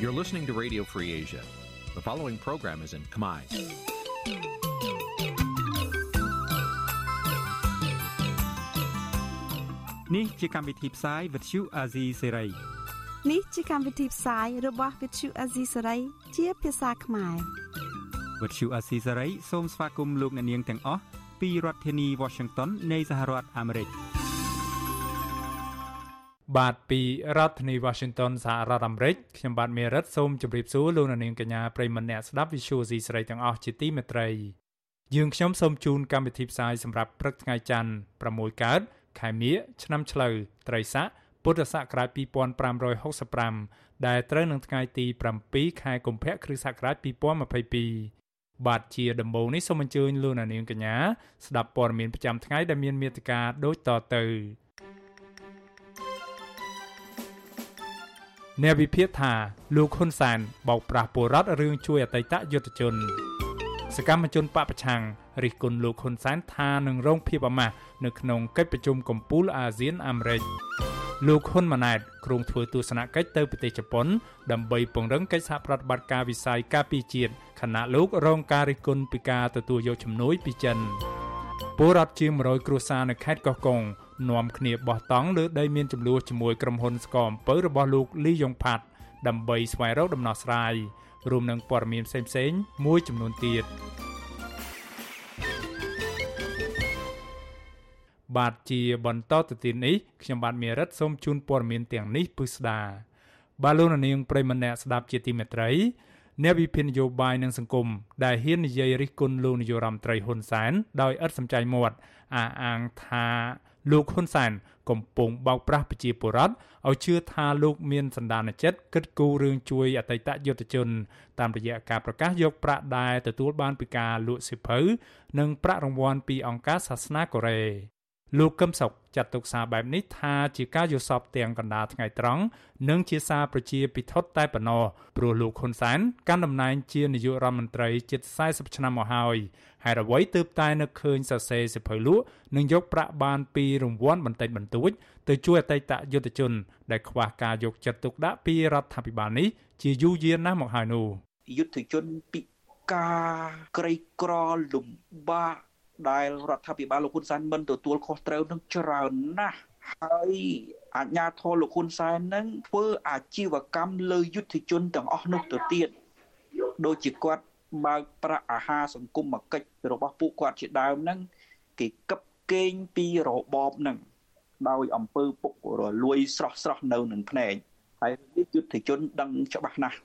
You're listening to Radio Free Asia. The following program is in Khmer. Nǐ chi càm bi tiệp xáy vệt chiu a zì sê ray នេះជាកម្មវិធីផ្សាយរបស់ Vithu Azisari ជាភាសាខ្មែរ វត្តឈូអាស៊ីសេរីសូមស្វាគមន៍លោកអ្នកនាងទាំងអស់ពីរដ្ឋធានី Washington នៃសហរដ្ឋអាមេរិក បាទពីរដ្ឋធានី Washington សហរដ្ឋអាមេរិកខ្ញុំបាទមេរិតសូមជម្រាបសួរលោកអ្នកនាងកញ្ញាប្រិយមិត្តអ្នកស្ដាប់ Visual C ស្រីទាំងអស់ជាទីមេត្រីយើងខ្ញុំសូមជូនកម្មវិធីផ្សាយសម្រាប់ព្រឹកថ្ងៃច័ន្ទ6កើតខែមិញឆ្នាំឆ្លូវត្រីស័កពុទ្ធសករាជ2565ដែលត្រូវនឹងថ្ងៃទី7ខែកុម្ភៈគ្រិស្តសករាជ2022បាទជាដំបូងនេះសូមអញ្ជើញលោកអ្នកនាងកញ្ញាស្ដាប់ព័ត៌មានប្រចាំថ្ងៃដែលមានមេត្តាដូចតទៅ អ្នកវិភាគថាលោកហ៊ុនសែនបោកប្រាស់ពលរដ្ឋរឿងជួយអតីតយុទ្ធជន សកម្មជនបពប្រឆាំងរិះគន់លោកហ៊ុនសែនថានឹងរងភាពអាម៉ាស់នៅក្នុងកិច្ចប្រជុំកំពូលអាស៊ានអាមេរិកលោកហ៊ុនម៉ាណែតគ្រងធ្វើទស្សនកិច្ចទៅប្រទេសជប៉ុន ដើម្បីពង្រឹងកិច្ចសហប្រតិបត្តិការវិស័យការពារជាតិខណៈលោករងការរិះគន់ពីការទទួលយកជំនួយពីចិនពលរដ្ឋជាង100គ្រួសារនៅខេត្តកោះកុង នាំគ្នាបោះតង់លើដីមានចំនួនជាមួយក្រុមហ៊ុនស្កអំពៅរបស់លោកលីយ៉ុងផាត់ដើម្បីស្វែងរកដំណោះស្រាយរួមនឹងព័ត៌មានផ្សេងៗមួយចំនួនទៀតបាទជាបន្តទៅទៀតនេះខ្ញុំបាទមេរិតសូមជូនព័ត៌មានទាំងនេះពិស្ដាបាទលោកនាងប្រិមម្នាក់ស្ដាប់ជាទីមេត្រីអ្នកវិភាគនយោបាយនិងសង្គមដែលហ៊ាននិយាយរិះគន់លោកនាយរដ្ឋមន្ត្រីហ៊ុនសែនដោយឥតសំចៃមាត់អះអាងថា លោកហ៊ុនសែនកំពុងបោកប្រាស់ប្រជាពលរដ្ឋឲ្យជឿថាលោកមានសន្តានចិត្តគិតគូររឿងជួយអតីតយុទ្ធជន តាមរយៈការប្រកាសយកប្រាក់ដែលទទួលបានពីការលក់សិភៅនិងប្រាក់រង្វាន់ពីអង្គការសាសនាកូរ៉េ លោកកឹមសុខចាត់ទុកសារបែបនេះថាជាការយល់សប្តិទាំងកណ្ដាលថ្ងៃត្រង់និងជាសារប្រជាពិធតែប៉ុណ្ណោះព្រោះលោកហ៊ុនសែនកាន់តំណែងជានាយករដ្ឋមន្ត្រីជិត40ឆ្នាំមកហើយហើយអ្វីទើបតែនឹកឃើញសរសេរសិភៅលក់និងយកប្រាក់បានពីរង្វាន់បន្តិចបន្តួចទៅជួយអតីតយុទ្ធជន ដែលខ្វះការយកចិត្តទុកដាក់ពីរដ្ឋាភិបាលនេះជាយូរយារណាស់មកហើយនោះយុទ្ធជនពិការក្រីក្រលំបាក ដែលរដ្ឋាភិបាលលោកហ៊ុនសែនមិនទទួលខុសត្រូវនឹងច្រើនណាស់ហើយអាជ្ញាធរលោកហ៊ុនសែននឹងធ្វើអាជីវកម្មលើយុទ្ធជនទាំងអស់នោះទៅទៀតដូចជាគាត់បើកប្រាក់អាហារសង្គមកិច្ចរបស់ពួកគាត់ជាដើមហ្នឹងគេកឹបកេងពីរបបហ្នឹងដោយអំពើពុករលួយស្រស់ស្រស់នៅនឹងភ្នែកហើយយុទ្ធជនដឹងច្បាស់ណាស់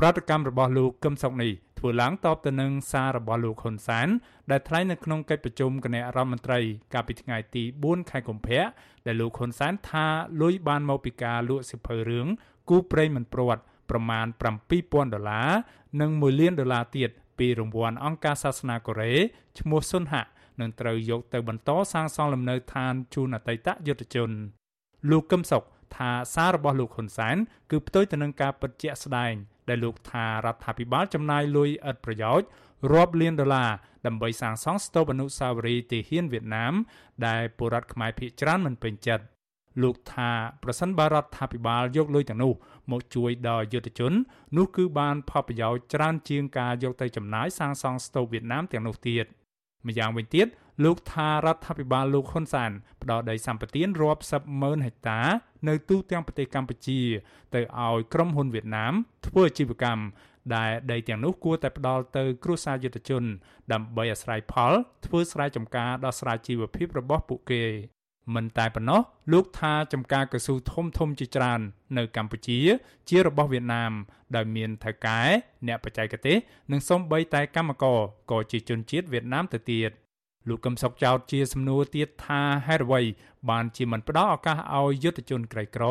ប្រតិកម្មរបស់លោកកឹមសុខនេះ ធ្វើឡើងតបទៅនឹងសាររបស់លោកហ៊ុនសែនដែលថ្លែងនៅក្នុងកិច្ចប្រជុំគណៈរដ្ឋមន្ត្រីកាលពីថ្ងៃទី4ខែកុម្ភៈដែលលោកហ៊ុនសែនថាលុយបានមកពីការលក់សិភៅរឿងគូប្រេងមិនព្រាត់ប្រមាណ7000ដុល្លារនិង1លានដុល្លារទៀតពីរង្វាន់អង្គការសាសនាកូរ៉េឈ្មោះសុនហៈនឹងត្រូវយកទៅបន្តសាងសង់លំនៅឋានជូនអតីតយុទ្ធជន លោកកឹមសុខថាសាររបស់លោកហ៊ុនសែនគឺផ្ទុយទៅនឹងការពិតជាក់ស្ដែង ដែលលោកថារដ្ឋាភិបាលចំណាយលុយឥតប្រយោជន៍រាប់លានដុល្លារដើម្បីសាងសង់ស្ទូបអនុស្សាវរីយ៍ទាហានវៀតណាម ដែលពលរដ្ឋខ្មែរភៀសច្រើនមិនពេញចិត្តលោកថាប្រសិនបើរដ្ឋាភិបាលយកលុយទាំងនោះមកជួយដល់យុទ្ធជន នោះគឺបានផលប្រយោជន៍ច្រើនជាងការយកទៅចំណាយសាងសង់ស្ទូបវៀតណាមទាំងនោះទៀតម្យ៉ាងវិញទៀត លោកថារដ្ឋាភិបាលលោកហ៊ុនសែនផ្ដល់ដីសម្បត្តិរាប់សិបម៉ឺនហិកតា នៅទូទាំងប្រទេសកម្ពុជា ទៅឲ្យក្រុមហ៊ុនវៀតណាមធ្វើអាជីវកម្មដែលដីទាំងនោះគួរតែផ្ដល់ទៅគ្រួសារយុទ្ធជន ដើម្បីអាស្រ័យផល ធ្វើស្រែចម្ការដោះស្រាយជីវភាពរបស់ពួកគេមិនតែប៉ុណ្ណោះលោកថាចំការកស៊ូធំធំជាច្រើន នៅកម្ពុជា ជារបស់វៀតណាមដោយមានថៅកែអ្នកបច្ចេកទេស និងសូម្បីតែកម្មករក៏ជាជនជាតិវៀតណាមទៅទៀត លោកកឹមសុខចោទជាសំណួរទៀតថាហេតុអ្វីបានជាមិនផ្ដល់ឱកាសឲ្យយុទ្ធជនក្រីក្រ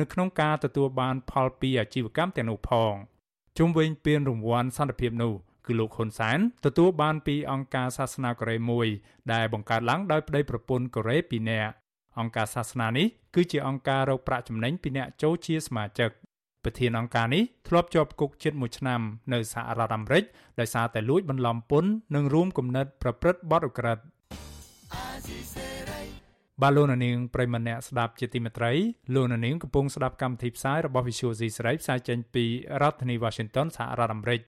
នៅក្នុងការទទួលបានផលពីអាជីវកម្មទាំងនោះផងជុំវិញពានរង្វាន់សន្តិភាពនោះគឺលោកហ៊ុនសែនទទួលបានពីអង្គការសាសនាកូរ៉េមួយ ដែលបង្កើតឡើងដោយប្តីប្រពន្ធកូរ៉េ2នាក់អង្គការសាសនានេះគឺជាអង្គការរកប្រាក់ចំណេញពីអ្នកចូលជាសមាជិក ប្រធានអង្គការនេះធ្លាប់ជាប់គុកជិត1ឆ្នាំនៅសហរដ្ឋអាមេរិកដោយសារតែលួចបន្លំពន្ធនិងរួមគំនិតប្រព្រឹត្តបទឧក្រិដ្ឋបាទលោកនាងប្រិមម្នាក់ស្ដាប់ជាទីមេត្រីលោកនាងកំពុងស្ដាប់កម្មវិធីផ្សាយរបស់ Visual C ស្រីផ្សាយចេញពីរដ្ឋធានី Washington សហរដ្ឋអាមេរិក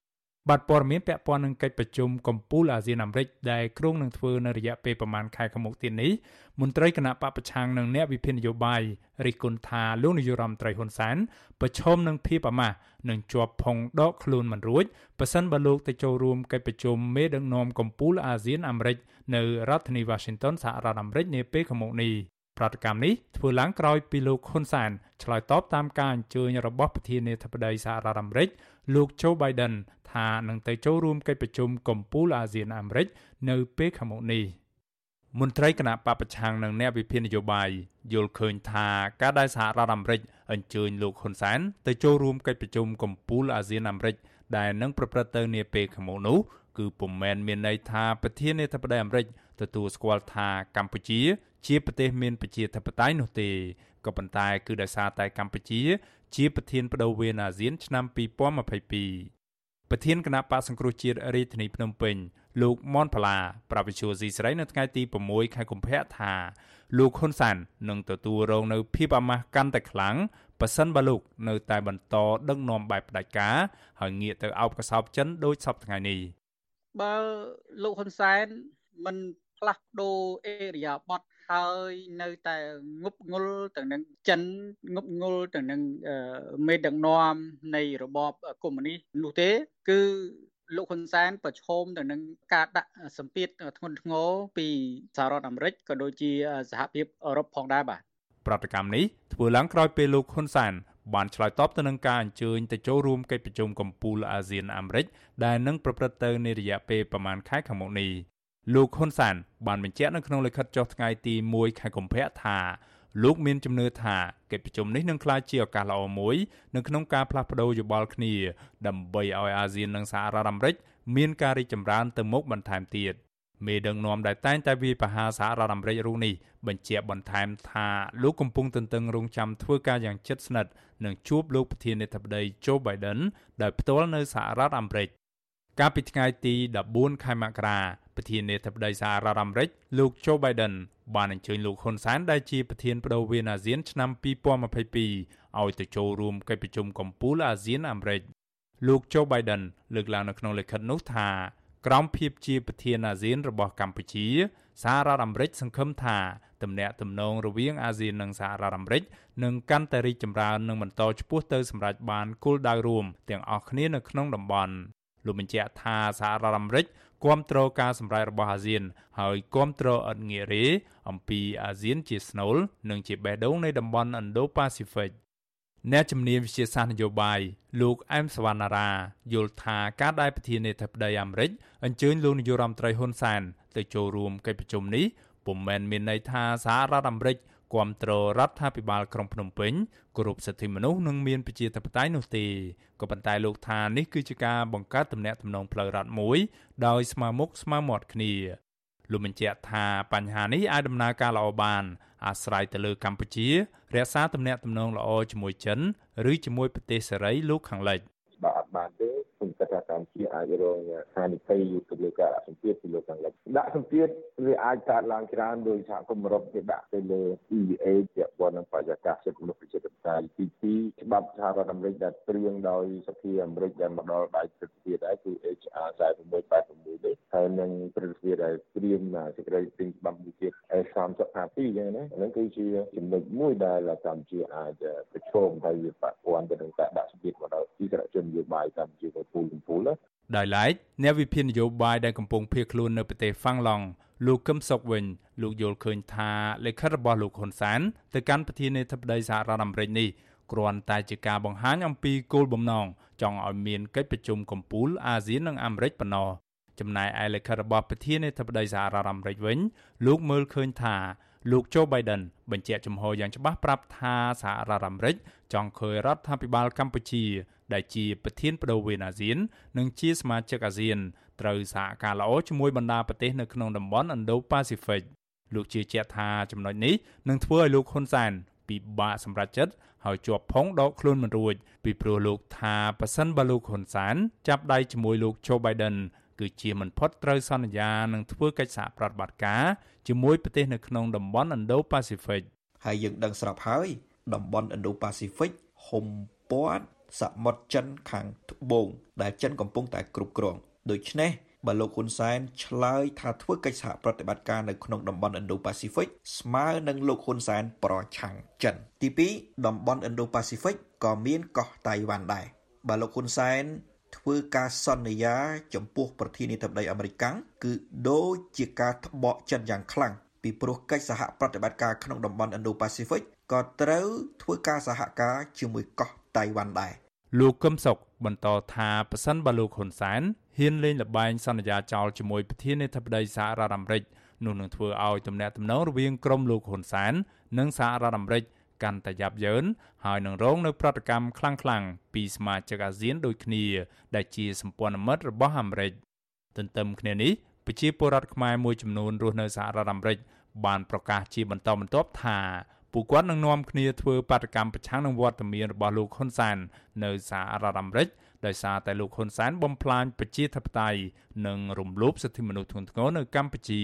បាទព័ត៌មានពាក់ព័ន្ធនឹងកិច្ចប្រជុំកំពូលអាស៊ានអាមេរិកដែលគ្រោងនឹងធ្វើនៅរយៈពេលប្រមាណខែខាងមុខទៀតនេះមន្ត្រីគណៈបពប្រឆាំងនិងអ្នកវិភាគនយោបាយរិះគន់ថាលោកនាយរដ្ឋមន្ត្រីហ៊ុនសែនប្រឈមនឹងភាពអាម៉ាស់និងជាប់ផុងដកខ្លួនមិនរួចប៉ះសិនបើលោកទៅចូលរួមកិច្ចប្រជុំមេដឹកនាំកំពូលអាស៊ានអាមេរិកនៅរដ្ឋធានី Washington សហរដ្ឋអាមេរិកនាពេលខាងមុខនេះ ប្រតិកម្មនេះធ្វើឡើងក្រោយពីលោកហ៊ុនសែនឆ្លើយតបតាមការអញ្ជើញរបស់ប្រធានាធិបតីសហរដ្ឋអាមេរិកលោក Joe Biden ថានឹងទៅចូលរួមកិច្ចប្រជុំកំពូលអាស៊ានអាមេរិកនៅពេលខាងមុខនេះមន្ត្រីគណៈបពប្រឆាំងនិងអ្នកវិភាគនយោបាយយល់ឃើញថាការដែលសហរដ្ឋអាមេរិកអញ្ជើញលោកហ៊ុនសែនទៅចូលរួមកិច្ចប្រជុំកំពូលអាស៊ានអាមេរិកដែលនឹងប្រព្រឹត្តទៅនាពេលខាងមុខនោះគឺពុំមែនមានន័យថាប្រធានាធិបតីអាមេរិកទទួលស្គាល់ថាកម្ពុជា ជាប្រទេសមានប្រជាធិបតេយ្យនោះទេក៏ប៉ុន្តែគឺដោយសារតែកម្ពុជា ជាប្រធានបដូវវេនអាស៊ាន ឆ្នាំ2022ប្រធានគណៈបកសង្គ្រោះជាតិរាជធានីភ្នំពេញលោកមនផល្លាប្រាវិជួស៊ីស្រីនៅថ្ងៃទី6ខែកុម្ភៈថាលោកហ៊ុនសាននឹងទទួលរងនៅភាពអាម៉ាស់កាន់តែខ្លាំងប៉ះសិនបើលោកនៅតែបន្តដឹកនាំបែបផ្ដាច់ការហើយងាកទៅអោបកសោបចិនដោយសពថ្ងៃនេះបើលោកហ៊ុនសែនមិនផ្លាស់ប្ដូរអេរិយាបថ ហើយនៅតែងប់ងល់ទៅនឹងចិនងប់ងល់ទៅនឹងមេដឹកនាំនៃរបបកុម្មុយនីសនោះទេ គឺលោកហ៊ុនសែនប្រឈមទៅនឹងការដាក់សម្ពាធធ្ងន់ធ្ងរពីសហរដ្ឋអាមេរិកក៏ដូចជាសហភាពអឺរ៉ុបផងដែរបាទប្រតិកម្មនេះធ្វើឡើងក្រោយពេលលោកហ៊ុនសែនបានឆ្លើយតបទៅនឹងការអញ្ជើញទៅចូលរួមកិច្ចប្រជុំកំពូលអាស៊ានអាមេរិកដែលនឹងប្រព្រឹត្តទៅនារយៈពេលប្រមាណខែខាងមុខនេះ លោកហ៊ុនសានបានបញ្ជាក់នៅក្នុងលិខិតចុះថ្ងៃទី1ខែកុម្ភៈថាលោកមានជំនឿថាកិច្ចប្រជុំនេះនឹងក្លាយជាឱកាសល្អមួយនៅក្នុងការផ្លាស់ប្តូរយោបល់គ្នាដើម្បីឲ្យអាស៊ាននិងសហរដ្ឋអាមេរិកមានការរីកចម្រើនទៅមុខបន្ថែមទៀតមេដឹកនាំដែលតែងតែវាយប្រហារសហរដ្ឋអាមេរិករូបនេះបញ្ជាក់បន្ថែមថាលោកកំពុងទន្ទឹងរង់ចាំធ្វើការយ៉ាងជិតស្និទ្ធនឹងជួបលោកប្រធានាធិបតី Joe Biden ដោយផ្ទាល់នៅសហរដ្ឋអាមេរិក កាលពីថ្ងៃទី14ខែមករាប្រធានាធិបតីសហរដ្ឋអាមេរិកលោក Joe Biden បានអញ្ជើញលោកហ៊ុនសែនដែលជាប្រធានបដូវវេនអាស៊ានឆ្នាំ2022ឲ្យទៅចូលរួមកិច្ចប្រជុំកំពូលអាស៊ានអាមេរិកលោក Joe Biden លើកឡើងនៅក្នុងលិខិតនោះថាក្រោមភាពជាប្រធានអាស៊ានរបស់កម្ពុជាសហរដ្ឋអាមេរិកសង្ឃឹមថាទំនាក់ទំនងរវាងអាស៊ាននិងសហរដ្ឋអាមេរិកនឹងកាន់តែរីកចម្រើននិងបន្តឆ្ពោះទៅសម្រេចបានគោលដៅរួមទាំងអស់គ្នានៅក្នុងតំបន់ លោកបញ្ជាក់ថាសហរដ្ឋអាមេរិកគ្រប់គ្រងការសម្រេចរបស់អាស៊ាន ហើយគ្រប់គ្រងអត់ងាករេអំពីអាស៊ានជាស្នូលនិងជាបេះដូងនៃតំបន់ Indo-Pacific អ្នកជំនាញវិទ្យាសាស្ត្រនយោបាយលោកអែមសវណ្ណារាយល់ថាការដែលប្រធានាធិបតីអាមេរិកអញ្ជើញលោកនាយរដ្ឋមន្ត្រីហ៊ុនសែនទៅចូលរួមកិច្ចប្រជុំនេះពុំមែនមានន័យថាសហរដ្ឋអាមេរិក គ្រប់គ្រងរដ្ឋាភិបាលក្រុងភ្នំពេញគោរពសិទ្ធិមនុស្សនិងមានប្រជាធិបតេយ្យនោះទេក៏ប៉ុន្តែលោកថានេះគឺជាការបង្កើតទំនាក់ទំនងផ្លូវរដ្ឋមួយដោយស្មើមុខស្មើមាត់គ្នាលោកបញ្ជាក់ថាបញ្ហានេះអាចដំណើរការល្អបាន អាស្រ័យទៅលើកម្ពុជារក្សាទំនាក់ទំនងល្អជាមួយចិន ឬជាមួយប្រទេសសេរីលោកខាងលិចបើអត់បានទេខ្ញុំគិតថាក ម្ពុជាអាចរងហានិភ័យទៅលើការដាក់សម្ពាធពីលើខាងលិចដាក់សម្ពាធវាអាចកើតឡើងច្រើនដោយសហគមន៍អឺរ៉ុបគេដាក់ទៅលើ EVA ពាក់ព័ន្ធនឹងបរិយាកាសសិទ្ធិមនុស្សប្រជាធិបតេយ្យទី2ច្បាប់សហរដ្ឋអាមេរិកដែលព្រៀងដោយសភាអាមេរិកដែលមកដល់ដៃព្រឹទ្ធសភាដែរគឺ HR 4686នេះហើយនឹងព្រឹទ្ធសភាដែលព្រៀងសេចក្តីព្រៀងច្បាប់មួយទៀត S3052 អញ្ចឹងណាហ្នឹងគឺជាចំណុចមួយដែលកម្ពុជាអាចប្រឈមហើយវាប៉ះពាល់ទៅនឹងការដាក់សម្ពាធមកដល់អិសរាជជននយោបាយកម្ពុជាទៅពូលពូលដោយឡែកអ្នកវិភាគនយោបាយដែលកំពុងភៀសខ្លួននៅប្រទេសហ្វាំងឡង់លោកកឹមសុខវិញលោកយល់ឃើញថាលិខិតរបស់លោកហ៊ុនសានទៅកាន់ប្រធានាធិបតីសហរដ្ឋអាមេរិកនេះគ្រាន់តែជាការបង្ហាញអំពីគោលបំណងចង់ឲ្យមានកិច្ចប្រជុំកំពូលអាស៊ាននិងអាមេរិកប៉ុណ្ណោះចំណែកឯលិខិតរបស់ប្រធានាធិបតីសហរដ្ឋអាមេរិកវិញលោកមើលឃើញថា លោក Joe Biden បញ្ជាក់ចំហយ៉ាងច្បាស់ប្រាប់ថាសហរដ្ឋអាមេរិកចង់ឃើញរដ្ឋាភិបាលកម្ពុជា ដែលជាប្រធានបដូវវេនអាស៊ាន និងជាសមាជិកអាស៊ានត្រូវសហការល្អជាមួយបណ្ដាប្រទេសនៅក្នុងតំបន់ Indo-Pacific លោកជឿជាក់ថាចំណុចនេះនឹងធ្វើឲ្យលោកហ៊ុនសែនពិបាកសម្រេចចិត្តហើយជាប់ផុងដកខ្លួនមិនរួចពីព្រោះលោកថាប៉ះសិនបើលោកហ៊ុនសែនចាប់ដៃជាមួយលោក Joe Biden គឺជាមិនផុតត្រូវសន្យានឹងធ្វើកិច្ចសហប្រតិបត្តិការជាមួយប្រទេសនៅក្នុងតំបន់ Indo-Pacific ហើយយើងដឹងស្រាប់ហើយតំបន់ Indo-Pacific ហុំព័ទ្ធសមុទ្រចិនខាងត្បូង ដែលចិនកំពុងតែគ្រប់គ្រងដូច្នេះបើលោកហ៊ុនសែនឆ្លើយថាធ្វើកិច្ចសហប្រតិបត្តិការនៅក្នុងតំបន់ Indo-Pacific ស្មើនឹងលោកហ៊ុនសែនប្រឆាំងចិន ទី2តំបន់ Indo-Pacific ក៏មានកោះតៃវ៉ាន់ដែរបើលោកហ៊ុនសែន ធ្វើការសន្យាចំពោះប្រធានាធិបតីអាមេរិកគឺដូចជាការត្បកចិនយ៉ាងខ្លាំងពីព្រោះកិច្ចសហប្រតិបត្តិការក្នុងតំបន់ Indo-Pacific ក៏ត្រូវធ្វើការសហការជាមួយកោះតៃវ៉ាន់ដែរលោកកឹមសុខបន្តថាប៉ះសិនបើលោកហ៊ុនសែនហ៊ានលេងល្បែងសន្យាចោលជាមួយប្រធានាធិបតីសហរដ្ឋអាមេរិកនោះនឹងធ្វើឲ្យទំនាក់ទំនងរវាងក្រុមលោកហ៊ុនសែននិងសហរដ្ឋអាមេរិក កាន់តែយ៉ាប់យ៉ឺនហើយនឹងរងនៅប្រតិកម្មខ្លាំងៗពីសមាជិកអាស៊ានដូចគ្នា ដែលជាសម្ព័ន្ធមិត្តរបស់អាមេរិកទន្ទឹមគ្នានេះប្រជាពលរដ្ឋខ្មែរមួយចំនួនរស់នៅសហរដ្ឋអាមេរិកបានប្រកាសជាបន្តបន្ទាប់ថាពួកគាត់នឹងនាំគ្នាធ្វើបាតកម្មប្រឆាំងនឹងវត្តមានរបស់លោកហ៊ុនសែននៅសហរដ្ឋអាមេរិកដោយសារតែលោកហ៊ុនសែនបំផ្លាញប្រជាធិបតេយ្យនិងរំលោភសិទ្ធិមនុស្សធ្ងន់ធ្ងរនៅកម្ពុជា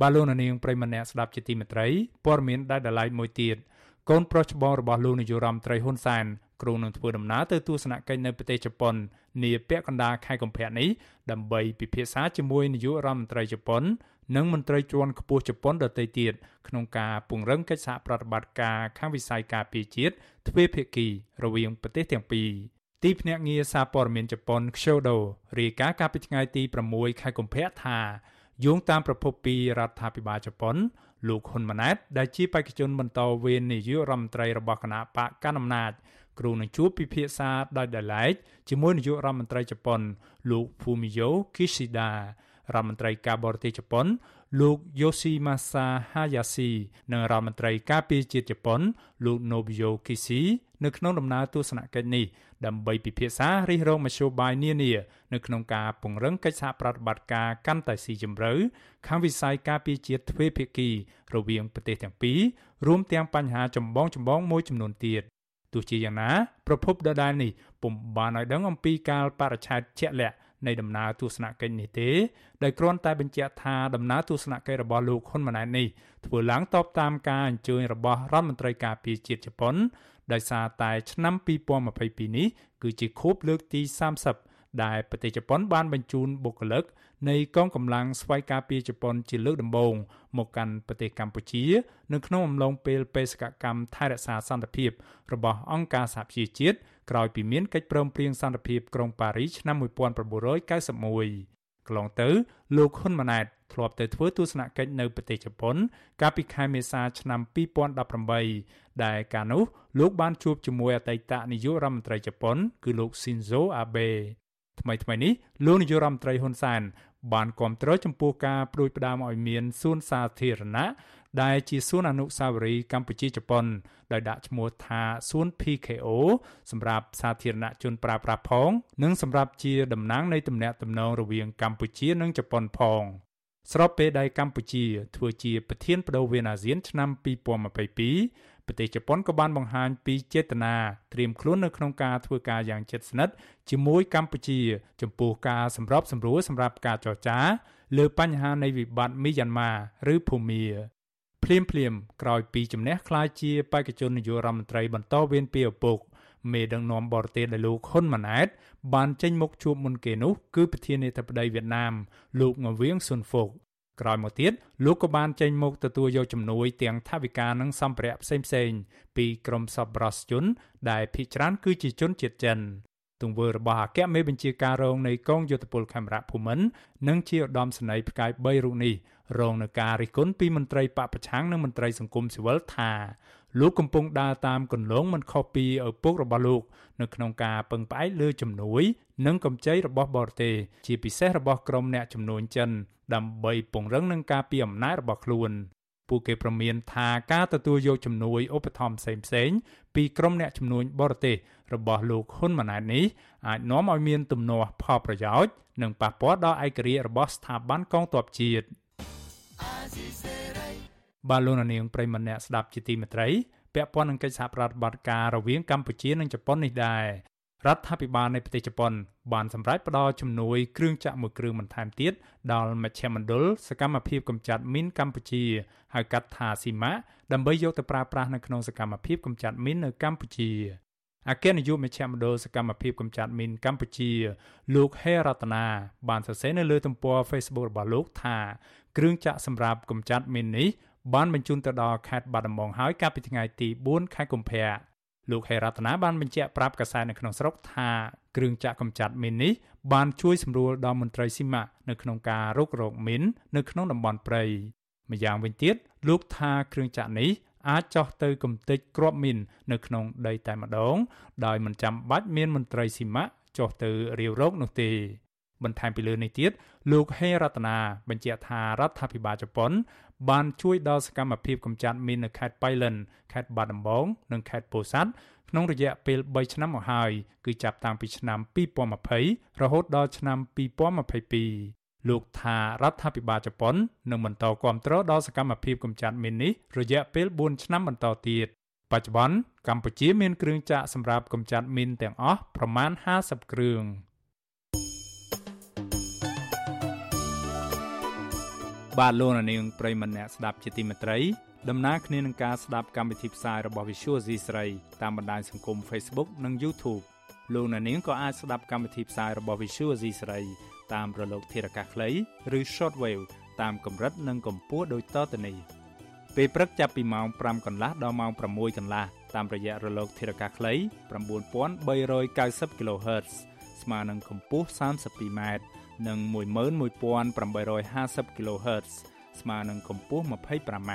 បាទលោកនាងប្រិមម្នាក់ស្ដាប់ជាទីមេត្រីព័ត៌មានដែលដライមួយទៀតកូនប្រុសច្បងរបស់លោកនាយរដ្ឋមន្ត្រីហ៊ុនសែនគ្រូនឹងធ្វើដំណើរទៅទស្សនកិច្ចនៅប្រទេសជប៉ុននាពាក់កណ្ដាលខែកុម្ភៈនេះដើម្បីពិភាក្សាជាមួយនាយករដ្ឋមន្ត្រីជប៉ុននិងមន្ត្រីជាន់ខ្ពស់ជប៉ុនដទៃទៀតក្នុងការពង្រឹងកិច្ចសហប្រតិបត្តិការខាងវិស័យការពារជាតិទ្វេភាគីរវាងប្រទេសទាំងពីរទីភ្នាក់ងារសារព័ត៌មានជប៉ុន Kyodo រាយការណ៍កាលពីថ្ងៃទី6ខែកុម្ភៈថា យោងតាមប្រភពពីរដ្ឋាភិបាលជប៉ុនលោកហ៊ុនម៉ាណែតដែលជាបេក្ខជនបន្តវេននាយករដ្ឋមន្ត្រីរបស់គណៈបកកណ្ដាលអំណាចគ្រូនឹងជួបពិភាក្សាដោយដលែកជាមួយនាយករដ្ឋមន្ត្រីជប៉ុន លោក Fumio Kishida រដ្ឋមន្ត្រីការបរទេសជប៉ុន លោក Yoshimasa Hayashi និងរដ្ឋមន្ត្រីការពារជាតិជប៉ុន លោក Nobio Kishi នៅក្នុងដំណើរទស្សនកិច្ចនេះដើម្បីពិភាក្សារិះរងមធ្យោបាយនានានៅក្នុងការពង្រឹងកិច្ចសហប្រតិបត្តិការកាន់តែស៊ីជម្រៅខាងវិស័យការពារជាតិទ្វេភាគីរវាងប្រទេសទាំងពីររួមទាំងបញ្ហាចម្បងចម្បងមួយចំនួនទៀតទោះជាយ៉ាងណាប្រពន្ធដដែលនេះពុំបានឲ្យដឹងអំពីការបរិច្ឆេទជាក់លាក់នៃដំណើរទស្សនកិច្ចនេះទេដោយគ្រាន់តែបញ្ជាក់ថាដំណើរទស្សនកិច្ចរបស់លោកហ៊ុនម៉ាណែតនេះធ្វើឡើងតបតាមការអញ្ជើញរបស់រដ្ឋមន្ត្រីការពារជាតិជប៉ុន ដោយសារតែឆ្នាំ2022នេះគឺជាខួបលើកទី30ដែលប្រទេសជប៉ុនបានបញ្ជូនបុគ្គលិកនៃកងកម្លាំងស្វ័យការពារជប៉ុនជាលើកដំបូងមកកាន់ប្រទេសកម្ពុជានៅក្នុងអំឡុងពេលបេសកកម្មថែរក្សាសន្តិភាពរបស់អង្គការសហប្រជាជាតិក្រោយពីមានកិច្ចព្រមព្រៀងសន្តិភាពក្រុងប៉ារីសឆ្នាំ1991កន្លងទៅលោកហ៊ុនម៉ាណែត ធ្លាប់ទៅធ្វើទស្សនកិច្ចនៅប្រទេសជប៉ុន កាលពីខែមេសាឆ្នាំ2018ដែលកាលនោះលោកបានជួបជាមួយអតីតនាយករដ្ឋមន្ត្រីជប៉ុន គឺលោក Shinzo Abe ថ្មីថ្មីនេះលោកនាយករដ្ឋមន្ត្រីហ៊ុនសែនបានគាំទ្រចំពោះការប្រួយផ្ដើមឲ្យមានសួនសាធារណៈដែលជាសួនអនុស្សាវរីយ៍កម្ពុជាជប៉ុនដោយដាក់ឈ្មោះថាសួន PKO សម្រាប់សាធារណជនប្រើប្រាស់ផង និងសម្រាប់ជាតំណាងនៃទំនាក់ទំនងរវាងកម្ពុជានិងជប៉ុនផង ស្របពេលដែលកម្ពុជាធ្វើជាប្រធានបដូវវេនអាស៊ានឆ្នាំ2022ប្រទេសជប៉ុនក៏បានបង្ហាញពីចេតនាត្រៀមខ្លួននៅក្នុងការធ្វើការយ៉ាងជិតស្និទ្ធជាមួយកម្ពុជា ចំពោះការសម្របសម្រួលសម្រាប់ការចរចា លើបញ្ហានៃវិបត្តិមីយ៉ាន់ម៉ាឬភូមាភ្លាមភ្លាមក្រោយពីជំនះក្លាយជាបេក្ខជននាយករដ្ឋមន្ត្រីបន្តវេនពីឪពុក មេដឹកនាំបរទេសដែលលោកហ៊ុនម៉ាណែត បានចេញមុខជួបមុនគេនោះគឺប្រធានាធិបតីវៀតណាម លោកងវៀងស៊ុនហ្វុកក្រោយមកទៀតលោកក៏បានចេញមុខទទួលយកជំនួយទាំងថវិកានិងសម្ភារៈផ្សេងៗពីក្រុមសប្បុរសជន ដែលភ ieck ច្រើនគឺជាជនជាតិចិនទង្វើរបស់អគ្គមេបញ្ជាការរងនៃកងយោធពលខេមរៈភូមិន្ទនិងជាឧត្តមសេនីយ៍ផ្កាយ3រូបនេះរងនឹងការរិះគន់ពីមន្ត្រីបពប្រឆាំងនិងមន្ត្រីសង្គមស៊ីវិលថា លោកកំពុងដើរតាមគន្លងមិនខុសពីឪពុករបស់លោក នៅក្នុងការពឹងផ្អែកលើជំនួយ និងកម្ចីរបស់បរទេសជាពិសេសរបស់ក្រុមអ្នកជំនួញចិន ដើម្បីពង្រឹងនឹងការពីអំណាចរបស់ខ្លួនពួកគេប្រមានថាការទទួលយកជំនួយឧបត្ថម្ភផ្សេងៗពីក្រុមអ្នកជំនួញបរទេសរបស់លោកហ៊ុនម៉ាណែតនេះអាចនាំឲ្យមានទំនាស់ផលប្រយោជន៍និងប៉ះពាល់ដល់ឯករាជ្យរបស់ស្ថាប័នកងទ័ពជាតិ បាឡូណានាងប្រិមម្នាក់ស្ដាប់ជាទីមេត្រីពាក់ព័ន្ធនឹងកិច្ចសហប្រតិបត្តិការរវាងកម្ពុជានិងជប៉ុននេះដែររដ្ឋាភិបាលនៃប្រទេសជប៉ុនបានសម្រេចផ្តល់ជំនួយគ្រឿងចាក់មួយគ្រឿងបន្ថែមទៀតដល់មជ្ឈមណ្ឌលសកម្មភាពកម្ចាត់មីនកម្ពុជាហៅកាត់ថាស៊ីម៉ាដើម្បីយកទៅប្រើប្រាស់នៅក្នុងសកម្មភាពកម្ចាត់មីននៅកម្ពុជាអគ្គនាយកមជ្ឈមណ្ឌលសកម្មភាពកម្ចាត់មីនកម្ពុជាលោកហេរតនាបានសរសេរនៅលើទំព័រ Facebook របស់លោកថាគ្រឿងចាក់សម្រាប់កម្ចាត់មីននេះ បានបញ្ជូនទៅដល់ខេត្តបាត់ដំបងហើយកាលពីថ្ងៃទី4ខែកុម្ភៈលោកហេរតនាបានបញ្ជាក់ប្រាប់កាសែតនៅក្នុងស្រុកថាគ្រឿងចាក់កម្ចាត់មីននេះបានជួយសម្រួលដល់មន្ត្រីស៊ីម៉ាក់នៅក្នុងការរុករកមីននៅក្នុងតំបន់ព្រៃម្យ៉ាងវិញទៀតលោកថាគ្រឿងចាក់នេះអាចចោះទៅកំទេចគ្រាប់មីននៅក្នុងដីតែម្ដង ដោយមិនចាំបាច់មានមន្ត្រីស៊ីម៉ាក់ចុះទៅរាវរកនោះទេបន្ថែមពីលើនេះទៀតលោកហេរតនាបញ្ជាក់ថារដ្ឋាភិបាលជប៉ុន បានជួយដល់សកម្មភាពកម្ចាត់មីននៅខេត្តបៃលិនខេត្តបាត់ដំបងនិងខេត្តពោធិ៍សាត់ក្នុងរយៈពេល3ឆ្នាំមកហើយគឺចាប់តាំងពីឆ្នាំ2020រហូតដល់ឆ្នាំ2022លោកថារដ្ឋាភិបាលជប៉ុននឹងបន្តគ្រប់គ្រងដល់សកម្មភាពកម្ចាត់មីននេះរយៈពេល4ឆ្នាំបន្តទៀតបច្ចុប្បន្នកម្ពុជាមានគ្រឿងចាក់សម្រាប់កម្ចាត់មីនទាំងអស់ប្រមាណ50គ្រឿង។ បាទលោកនាងប្រិមម្នាក់ស្ដាប់ជាទីមេត្រីដំណើរគ្នានឹងការស្ដាប់កម្មវិធីផ្សាយរបស់ Visual C ស្រីតាមបណ្ដាញសង្គម Facebook និង YouTube លោកនាងក៏អាចស្ដាប់កម្មវិធីផ្សាយរបស់ Visual C ស្រីតាមរលកធារកាសខ្លីឬ Shortwave តាមកម្រិតនិងកម្ពស់ដូចតទៅនេះពេលព្រឹកចាប់ពីម៉ោង5កន្លះដល់ម៉ោង6កន្លះតាមរយៈរលកធារកាសខ្លី9390 kHz ស្មើនឹងកម្ពស់ 32m និង11850 kHz ស្មើនឹងកម្ពស់ 25m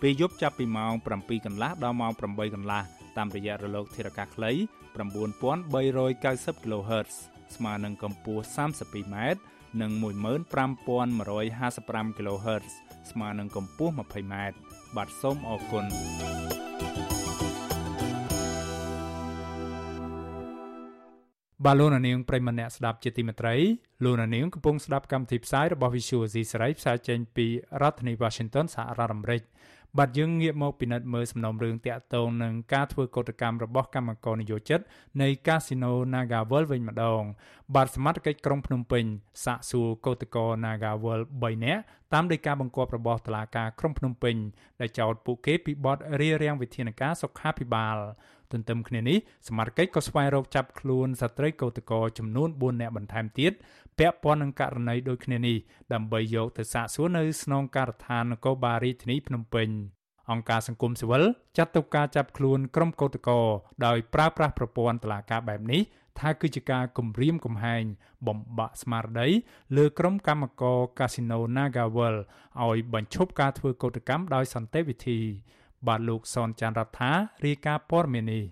ពេលយប់ចាប់ពីម៉ោង7កន្លះដល់ម៉ោង8កន្លះតាមរយៈរលកធារកាសខ្លី9390 kHz ស្មើនឹងកម្ពស់ 32m និង15155 kHz ស្មើនឹងកម្ពស់ 20m បាទសូមអរគុណ បាទលោកនាងប្រិមម្នាក់ស្ដាប់ជាទីមេត្រីលោកនាងកំពុងស្ដាប់កម្មវិធីផ្សាយរបស់ Visual C សេរីផ្សាយចេញពីរដ្ឋធានី Washington សហរដ្ឋអាមេរិកបាទយើងងាកមកពិនិត្យមើលសំណុំរឿងតាក់ទងនឹងការធ្វើកោតកម្មរបស់កម្មករនិយោជិតនៃកាស៊ីណូ Naga World វិញម្ដង បាទសមត្ថកិច្ចក្រុងភ្នំពេញសាកសួរកោតករ Naga World 3នាក់តាមដីកាបង្គាប់របស់តុលាការក្រុងភ្នំពេញដែលចោទពួកគេពីបទរារាំងវិធានការសុខាភិបាល ទន្ទឹមគ្នានេះសមាជិកក៏ស្វែងរកចាប់ខ្លួនស្ត្រីកោតក្រចំនួន4នាក់បន្ថែមទៀតពាក់ព័ន្ធនឹងករណីដូចគ្នានេះដើម្បីយកទៅសាកសួរនៅស្នងការដ្ឋាននគរបាលរាជធានីភ្នំពេញអង្គការសង្គមស៊ីវិលចាត់ទុកការចាប់ខ្លួនក្រុមកោតក្រដោយប្រើប្រាស់ប្រព័ន្ធតុលាការបែបនេះថាគឺជាការគំរាមកំហែងបំបាក់ស្មារតីលើក្រុមកម្មករកាស៊ីណូ Nagawal ឲ្យបញ្ឈប់ការធ្វើកោតកម្មដោយសន្តិវិធី បាទលោកសនចាន់រដ្ឋារាយការណ៍ព័ត៌មាននេះ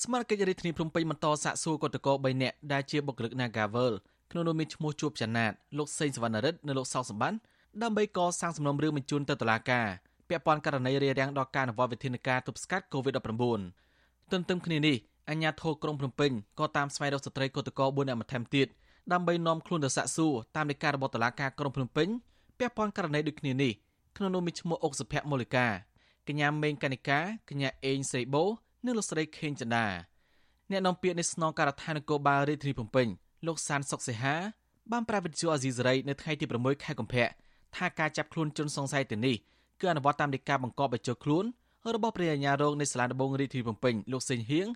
ស្មារតីរាជធានីភ្នំពេញបន្តសាកសួរកតកោ3នាក់ដែលជាបុគ្គលិក Nagavel ក្នុងនោះមានឈ្មោះជួបចនាតលោកសេងសវណ្ណរិទ្ធនិងលោកសោកសម្បត្តិដើម្បីកសាងសំណុំរឿងបញ្ជូនទៅតុលាការពាក់ព័ន្ធករណីរារាំងដល់ការអនុវត្តវិធានការទប់ស្កាត់ COVID-19 ទន្ទឹមគ្នានេះអាជ្ញាធរក្រុងភ្នំពេញក៏តាមស្វែងរកស្ត្រីកតកោ4នាក់បន្ថែមទៀតដើម្បីនាំខ្លួនទៅសាកសួរតាមនីតិរបស់តុលាការក្រុងភ្នំពេញពាក់ព័ន្ធករណីដូចគ្នានេះក្នុងនោះមានឈ្មោះអុកសុភ័ក្រមូលិកា កញ្ញាមេងកនិកាកញ្ញាអេងស្រីបូនិងលោកស្រីខេងចន្ទាអ្នកនាំពាក្យនៃស្នងការដ្ឋាននគរបាលរាជធានីភ្នំពេញលោកសានសុកសេហាបានប្រាវិទ្យាអាស៊ីសេរីនៅថ្ងៃទី6ខែកុម្ភៈថាការចាប់ខ្លួនជនសង្ស័យទៅនេះគឺអនុវត្តតាមនីតិបង្កប់ឲ្យចូលខ្លួនរបស់ព្រះអាជ្ញារងនៃសាលាដំបងរាជធានីភ្នំពេញលោកសេងហៀង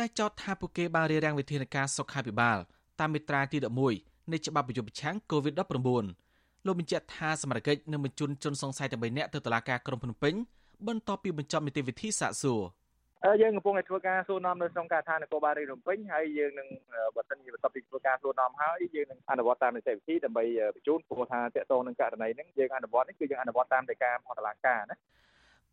ដែលចោទថាពួកគេបានរៀបរៀងវិធានការសុខាភិបាលតាមមាត្រាទី11នៃច្បាប់ប្រយុទ្ធប្រឆាំង COVID-19 លោកបញ្ជាក់ថាសមត្ថកិច្ចនឹងបញ្ជូនជនសង្ស័យទាំង3នាក់ទៅតុលាការក្រុងភ្នំពេញ បន្ទាប់ពីបញ្ចប់នីតិវិធីសាកសួរយើងកំពុងតែធ្វើការសួរនាំនៅក្នុងការដ្ឋាននគរបាលរាជភ្នំពេញហើយយើងនឹងបើសិនជាបន្ទាប់ពីធ្វើការសួរនាំហើយយើងនឹងអនុវត្តតាមនីតិវិធីដើម្បីបញ្ជូនព្រោះថាតកតងនឹងករណីហ្នឹងយើងអនុវត្តនេះគឺយើងអនុវត្តតាមដីការបស់តុលាការណា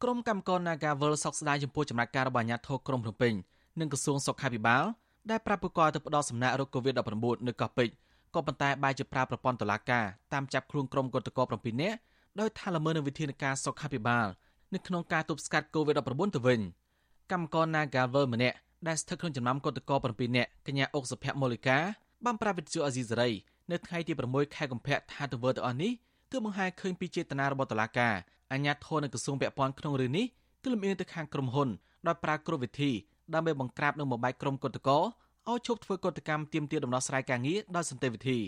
ក្រុមកម្មករ Nagawal សោកស្ដាយចំពោះចំណាត់ការរបស់អាជ្ញាធរក្រុងភ្នំពេញនិងក្រសួងសុខាភិបាលដែលប្រាប់ពួកគាត់ទៅផ្ដោតសំណាក់រោគ COVID-19 នៅកោះពេជ្រក៏ប៉ុន្តែបែរជាប្រើប្រព័ន្ធតុលាការតាមចាប់ខ្លួនក្រុមគឧតកោ7នាក់ដោយថាល្មើសនឹងវិធានការសុខាភិបាល នៅក្នុងការទប់ស្កាត់ COVID-19 ទៅវិញកម្មករ Nagawal ម្នាក់ដែលស្ថិតក្នុងចំណោមគឧតកោ7នាក់កញ្ញាអុកសុភមូលិកាបានប្រាប់វិទ្យុអាស៊ីសេរីនៅថ្ងៃទី6ខែកុម្ភៈថាទង្វើទាំងអស់នេះគឺបង្ហាញឃើញពីចេតនារបស់តុលាការអាជ្ញាធរនៅក្រសួងពាក់ព័ន្ធក្នុងរឿងនេះគឺលំអៀងទៅខាងក្រុមហ៊ុនដោយប្រើគ្រប់វិធីដើម្បីបង្ក្រាបនិងបំបែកក្រុមគឧតកោឲ្យឈប់ធ្វើកតកម្មទាមទារដំណោះស្រាយការងារដោយសន្តិវិធី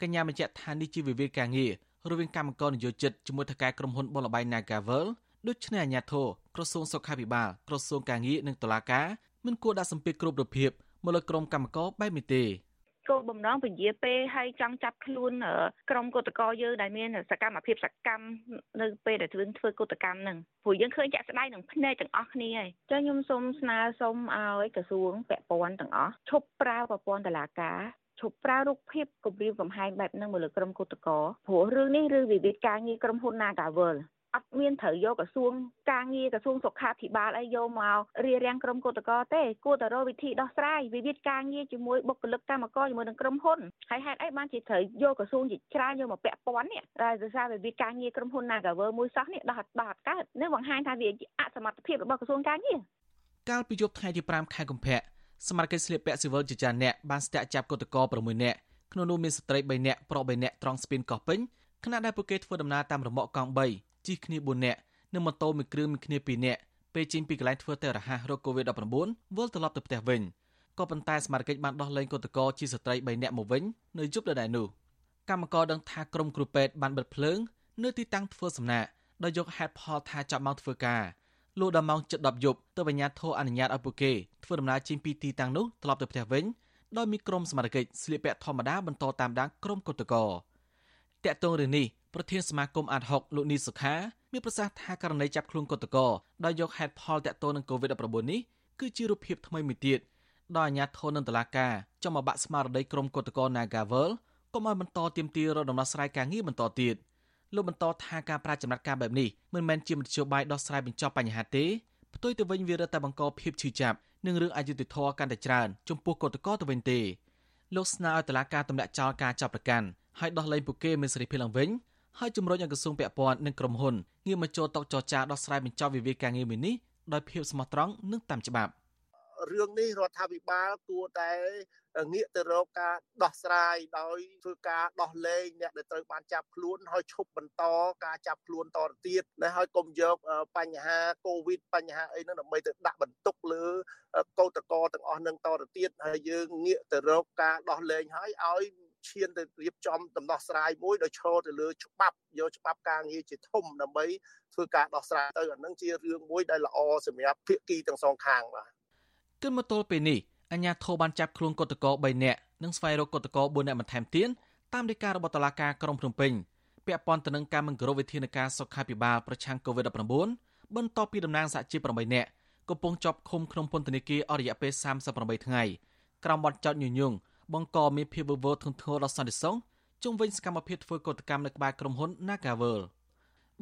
កញ្ញាបញ្ជាក់ថានេះជាវិវាទការងាររវាងកម្មករនយោជិតជាមួយថកែក្រុមហ៊ុនបលបៃ Nagavel ដូចនេះអាជ្ញាធរក្រសួងសុខាភិបាលក្រសួងការងារនិងតុលាការមិនគួរដាក់សម្ពាធគ្រប់រូបភាពមកលើក្រុមកម្មករបែបនេះទេគោលបំណងពញាពេលហើយចង់ចាប់ខ្លួនក្រុមកុតកោយើងដែលមានសកម្មភាពសកម្មនៅពេលដែលធ្វើធ្វើកុតកម្មហ្នឹងព្រោះយើងឃើញចាក់ស្ដាយនឹងភ្នែកទាំងអស់គ្នាហើយអញ្ចឹងខ្ញុំសូមស្នើសុំឲ្យក្រសួងពាក់ព័ន្ធទាំងអស់ឈប់ប្រើប្រព័ន្ធតុលាការឈប់ប្រើរូបភាពគម្រាមកំហែងបែបហ្នឹងមកលើក្រុមគឧតកោព្រោះរឿងនេះឬវិវាទការងារក្រុមហ៊ុន Nagawal អត់មានត្រូវយកក្រសួងការងារក្រសួងសុខាភិបាលអីយកមករៀបរៀងក្រុមគឧតកោទេគួរតែរកវិធីដោះស្រាយវិវាទការងារជាមួយបុគ្គលិកកម្មករជាមួយនឹងក្រុមហ៊ុនហើយហេតុអីបានជាត្រូវយកក្រសួងជាច្រើនយកមកពាក់ព័ន្ធនេះដែលដោយសារវិវាទការងារក្រុមហ៊ុន Nagawer មួយសោះនេះដោះដោះអត់កើតនេះបង្ហាញថាវាអសមត្ថភាពរបស់ក្រសួងការងារកាលពីយប់ថ្ងៃទី5ខែកុម្ភៈសមាជិកស្លៀកពាក់ស៊ីវិលជាច្រើនអ្នកបានស្ទាក់ចាប់គឧតកោ6នាក់ក្នុងនោះមានស្ត្រី3នាក់ប្រុស3នាក់ត្រង់ស្ពានកោះពេញខណៈដែលពួកគេធ្វើដំណើរតាមរមាក់កង់3 ជិះគ្នា4នាក់និងម៉ូតូមួយគ្រឿងមួយគ្នា2នាក់ពេលចេញពីកន្លែងធ្វើតេស្តរហ័សរោគ COVID-19 វិលត្រឡប់ទៅផ្ទះវិញក៏ប៉ុន្តែសមាជិកបានដោះលែងគឧតកោជាស្ត្រី3នាក់មកវិញនៅយប់ដដែលនោះកម្មករដឹងថាក្រុមគ្រូពេទ្យបានបិទភ្លើងនៅទីតាំងធ្វើសំណាក់ដោយយកហេតុផលថាចាប់ម៉ោងធ្វើការលុះដល់ម៉ោង7:10យប់ទើបអាជ្ញាធរអនុញ្ញាតឲ្យពួកគេធ្វើដំណើរចេញពីទីតាំងនោះត្រឡប់ទៅផ្ទះវិញដោយមានក្រុមសមាជិកស្លៀកពាក់ធម្មតាបន្តតាមដានក្រុមគឧតកោតាក់ទងរឿងនេះ ប្រធានសមាគមអាត់ហុកលោកនីសុខាមានប្រសាសន៍ថាករណីចាប់ខ្លួនកតកដោយយកហេតុផលតាក់ទងនឹង COVID-19 នេះគឺជារូបភាពថ្មីមួយទៀតដោយអាជ្ញាធរនឹងតឡាការចង់មកបាក់ស្មារតីក្រុមកតក Nagavel កុំឲ្យបន្តទៀមទារដំណោះស្រាយការងារបន្តទៀតលោកបន្តថាការប្រាចំណាត់ការបែបនេះមិនមែនជាមធ្យោបាយដោះស្រាយបញ្ចប់បញ្ហាទេផ្ទុយទៅវិញវារឹតតែបង្កភាពឈឺចាប់និងរឿងអយុត្តិធម៌កាន់តែច្រើនចំពោះកតកទៅវិញទេលោកស្នើឲ្យតឡាការទម្លាក់ចោលការចាប់ប្រកាន់ហើយដោះលែងពួកគេមានសេរីភាពឡើងវិញ ហើយជំរុញឲ្យក្រសួងពាក់ព័ន្ធនិងក្រុមហ៊ុនងាកមកចូលតុចរចាដោះស្រាយបញ្ចប់វិវាទការងារមួយនេះដោយភាពស្មោះត្រង់និងតាមច្បាប់រឿងនេះរដ្ឋាភិបាលគួរតែងាកទៅរកការដោះស្រាយដោយធ្វើការដោះលែងអ្នកដែលត្រូវបានចាប់ខ្លួនហើយឈប់បន្តការចាប់ខ្លួនតទៅទៀតណាហើយកុំយកបញ្ហាកូវីដបញ្ហាអីហ្នឹងដើម្បីទៅដាក់បន្ទុកលើកោតកតទាំងអស់នឹងតទៅទៀតហើយយើងងាកទៅរកការដោះលែងហើយឲ្យ ឈានទៅរៀបចំដំណោះស្រាយមួយដោយឈរទៅលើច្បាប់យកច្បាប់ការងារជាធំដើម្បីធ្វើការដោះស្រាយទៅអានឹងជារឿងមួយដែលល្អសម្រាប់ភាគីទាំងសងខាងបាទគិតមកទល់ពេលនេះអញ្ញាធិបបានចាប់ខ្លួនកតកោ3នាក់និងស្វែងរកកតកោ4នាក់បន្ថែមទៀតតាមដីការបស់តុលាការក្រុងភ្នំពេញពាក់ព័ន្ធទៅនឹងការមិនគោរពវិធានការសុខាភិបាលប្រឆាំង COVID-19 បន្ទាប់ពីតំណាងសហជីព8នាក់កំពុងជាប់ឃុំក្នុងពន្ធនាគារអស់រយៈពេល38ថ្ងៃក្រោមបទចោទញុះញង់ បង្កមានភាពវឹកវរធ្ងន់ធ្ងរដល់សន្តិសុខជុំវិញសកម្មភាពធ្វើកតកម្មនៅក្បែរក្រុមហ៊ុន Nagavel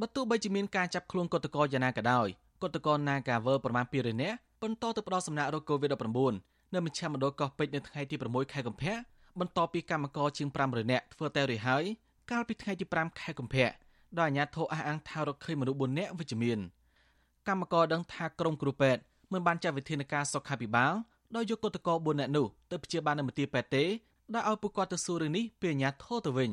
បើទោះបីជាមានការចាប់ខ្លួនកតកោយ៉ាងណាក៏ដោយកតកោ Nagavel ប្រមាណ200នាក់បន្តទៅផ្ដោតសំណាក់រោគ COVID-19 នៅមជ្ឈមណ្ឌលកោះពេជ្រនៅថ្ងៃទី6ខែកុម្ភៈបន្ទាប់ពីកម្មករជាង500នាក់ធ្វើតែរួចហើយកាលពីថ្ងៃទី5ខែកុម្ភៈដោយអាជ្ញាធរអះអាងថារកឃើញមនុស្ស4នាក់វិជ្ជមានកម្មករដឹងថាក្រុមគ្រូពេទ្យមិនបានចាត់វិធានការសុខាភិបាល ដោយយកកតកោ4នាក់នោះទៅព្យាបាលនៅមន្ទីរពេទ្យទេដែលឲ្យពួកគាត់ទៅសួររឿងនេះពីអាជ្ញាធរទៅវិញ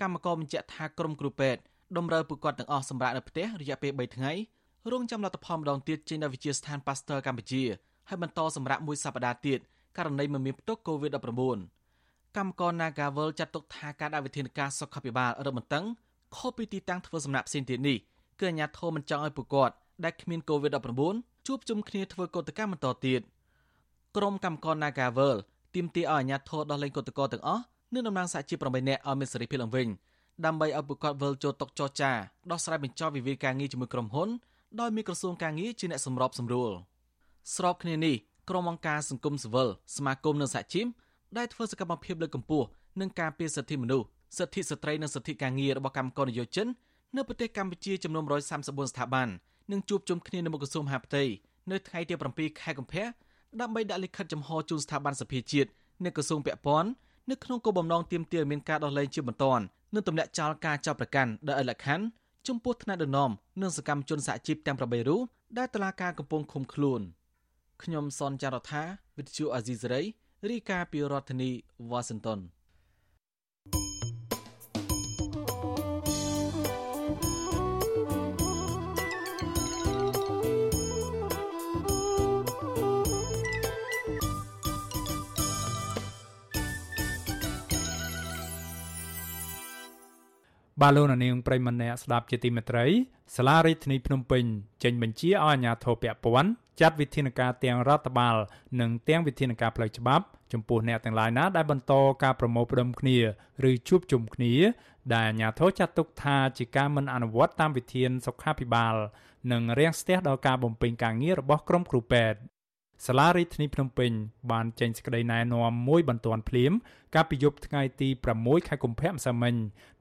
កម្មករបញ្ជាក់ថាក្រុមគ្រូពេទ្យតម្រូវពួកគាត់ទាំងអស់សម្រាប់នៅផ្ទះរយៈពេល3ថ្ងៃរងចាំលទ្ធផលម្ដងទៀតចេញដល់វិទ្យាស្ថាន Pasteur កម្ពុជាហើយបន្តសម្រាប់មួយសប្តាហ៍ទៀតករណីមិនមានផ្ទុក COVID-19 កម្មករ Nagavel ចាត់ទុកថាការដាក់វិធានការសុខាភិបាលរឹតបន្តឹងខុសពីទីតាំងធ្វើសំណាក់ផ្សេងទៀតនេះគឺអាជ្ញាធរមិនចង់ឲ្យពួកគាត់ដែលគ្មាន COVID-19 ជួបជុំគ្នាធ្វើកោតកម្មបន្តទៀត ក្រុមកម្មករ Nagavel ទាមទារឲ្យអាជ្ញាធរដោះលែងកោតក្រទាំងអស់និងតំណាងសហជីព8នាក់ឲ្យមានសេរីភាពឡើងវិញដើម្បីឲ្យពួកគាត់វិលចូលតុចរចាដោះស្រាយបញ្ចប់វិវាទការងារជាមួយក្រុមហ៊ុនដោយមានក្រសួងការងារជាអ្នកសម្របសម្រួលស្របគ្នានេះក្រុមអង្គការសង្គមស៊ីវិលសមាគមនិងសហជីពដែលធ្វើសកម្មភាពលើកកម្ពស់និងការពារសិទ្ធិមនុស្សសិទ្ធិស្ត្រីនិងសិទ្ធិការងាររបស់កម្មករនិយោជិននៅប្រទេសកម្ពុជាចំនួន134ស្ថាប័ននឹងជួបជុំគ្នានៅមុខក្រសួងមហាផ្ទៃនៅថ្ងៃទី7ខែកុម្ភៈ ដើម្បីដាក់លិខិតចំហជូនស្ថាប័នសភាជាតិនិងក្រសួងពាក់ព័ន្ធនៅក្នុងគោលបំណងទាមទារមានការដោះលែងជាបន្ទាន់និងទម្លាក់ចោលការចាប់ប្រកាន់ដែលឥតលក្ខខណ្ឌចំពោះថ្នាក់ដឹកនាំនិងសកម្មជនសហជីពទាំង8រូបដែលតឡាការកំពុងឃុំខ្លួនខ្ញុំសនចាររថាវិទ្យុអាស៊ីសេរីរាយការណ៍ពីរដ្ឋធានីវ៉ាស៊ីនតោន បាទលោកនាងប្រិមម្នាក់ស្ដាប់ជាទីមេត្រីសាលារដ្ឋាភិបាលភ្នំពេញចេញបញ្ជាឲ្យអាជ្ញាធរពាក់ព័ន្ធចាត់វិធានការទាំងរដ្ឋបាល និងទាំងវិធានការផ្លូវច្បាប់ចំពោះអ្នកទាំងឡាយណាដែលបន្តការប្រមូលផ្ដុំគ្នាឬជួបជុំគ្នា ដែលអាជ្ញាធរចាត់ទុកថាជាការមិនអនុវត្តតាមវិធានសុខាភិបាល និងរាំងស្ទះដល់ការបំពេញការងាររបស់ក្រុមគ្រូពេទ្យ សាលារដ្ឋាភិបាលភ្នំពេញបានចេញសេចក្តីណែនាំមួយបន្ទាន់ភ្លាម កាលពីយប់ថ្ងៃទី6ខែកុម្ភៈម្សិលមិញ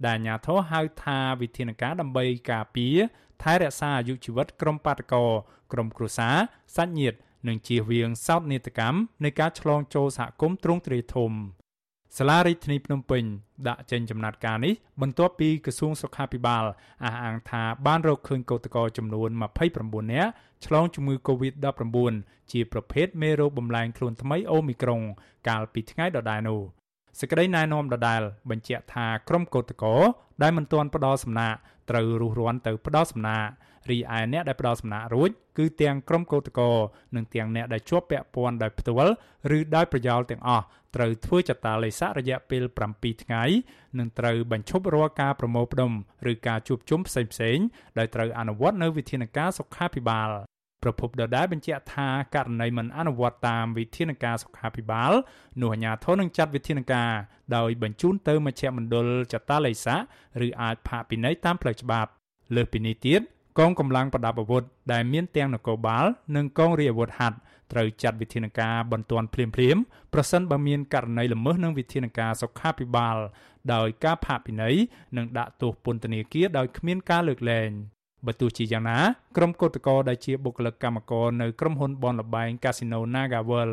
ដែលអាជ្ញាធរហៅថាវិធានការដើម្បីការពារថែរក្សាអាយុជីវិតក្រុមបាតកោក្រុមគ្រួសារសាច់ញាតិនិងជៀសវាងសោកនាដកម្មនៃការឆ្លងចូលសហគមន៍ទ្រង់ទ្រាយធំ សាលារដ្ឋាភិបាលភ្នំពេញដាក់ចេញចំណាត់ការនេះបន្ទាប់ពីក្រសួងសុខាភិបាលអះអាងថាបានរកឃើញកោតក្រចំនួន29នាក់ឆ្លងជំងឺ Covid-19 ជាប្រភេទមេរោគបំលែងខ្លួនថ្មីអូមីក្រុង កាលពីថ្ងៃដដែលនោះសេចក្តីណែនាំដដែលបញ្ជាក់ថាក្រុមកោតក្រដែលមិនទាន់ផ្ដល់សំណាកត្រូវរុះរាន់ទៅផ្ដល់សំណាក រីឯអ្នកដែលផ្ដល់សំណាករួចគឺទាំងក្រុមកោតក្រនិងទាំងអ្នកដែលជាប់ពាក់ព័ន្ធដោយផ្ទាល់ឬដោយប្រយោលទាំងអស់ត្រូវធ្វើចតាឡេស័ករយៈពេល7ថ្ងៃនិងត្រូវបញ្ឈប់រាល់ការប្រមូលផ្ដុំឬការជួបជុំផ្សេងៗដោយត្រូវអនុវត្តនៅវិធានការសុខាភិបាលប្រពន្ធដដែលបញ្ជាក់ថាករណីមិនអនុវត្តតាមវិធានការសុខាភិបាលនោះអាជ្ញាធរនឹងចាត់វិធានការដោយបញ្ជូនទៅមជ្ឈមណ្ឌលចតាឡេស័កឬអាចផាកពិន័យតាមផ្លូវច្បាប់លើសពីនេះទៀត កងកម្លាំងប្រដាប់អាវុធដែលមានទាំងនគរបាលនិងកងរាជអាវុធហត្ថត្រូវចាត់វិធានការបន្ទាន់ភ្លាមៗប្រសិនបើមានករណីល្មើសនឹងវិធានការសុខាភិបាល ដោយការផាកពិន័យនិងដាក់ទោសពន្ធនាគារដោយគ្មានការលើកលែងបើទោះជាយ៉ាងណាក្រុមកោតក្រដែលជាបុគ្គលិកកម្មករនៅក្រុមហ៊ុនបនលបែង Casino Nagavel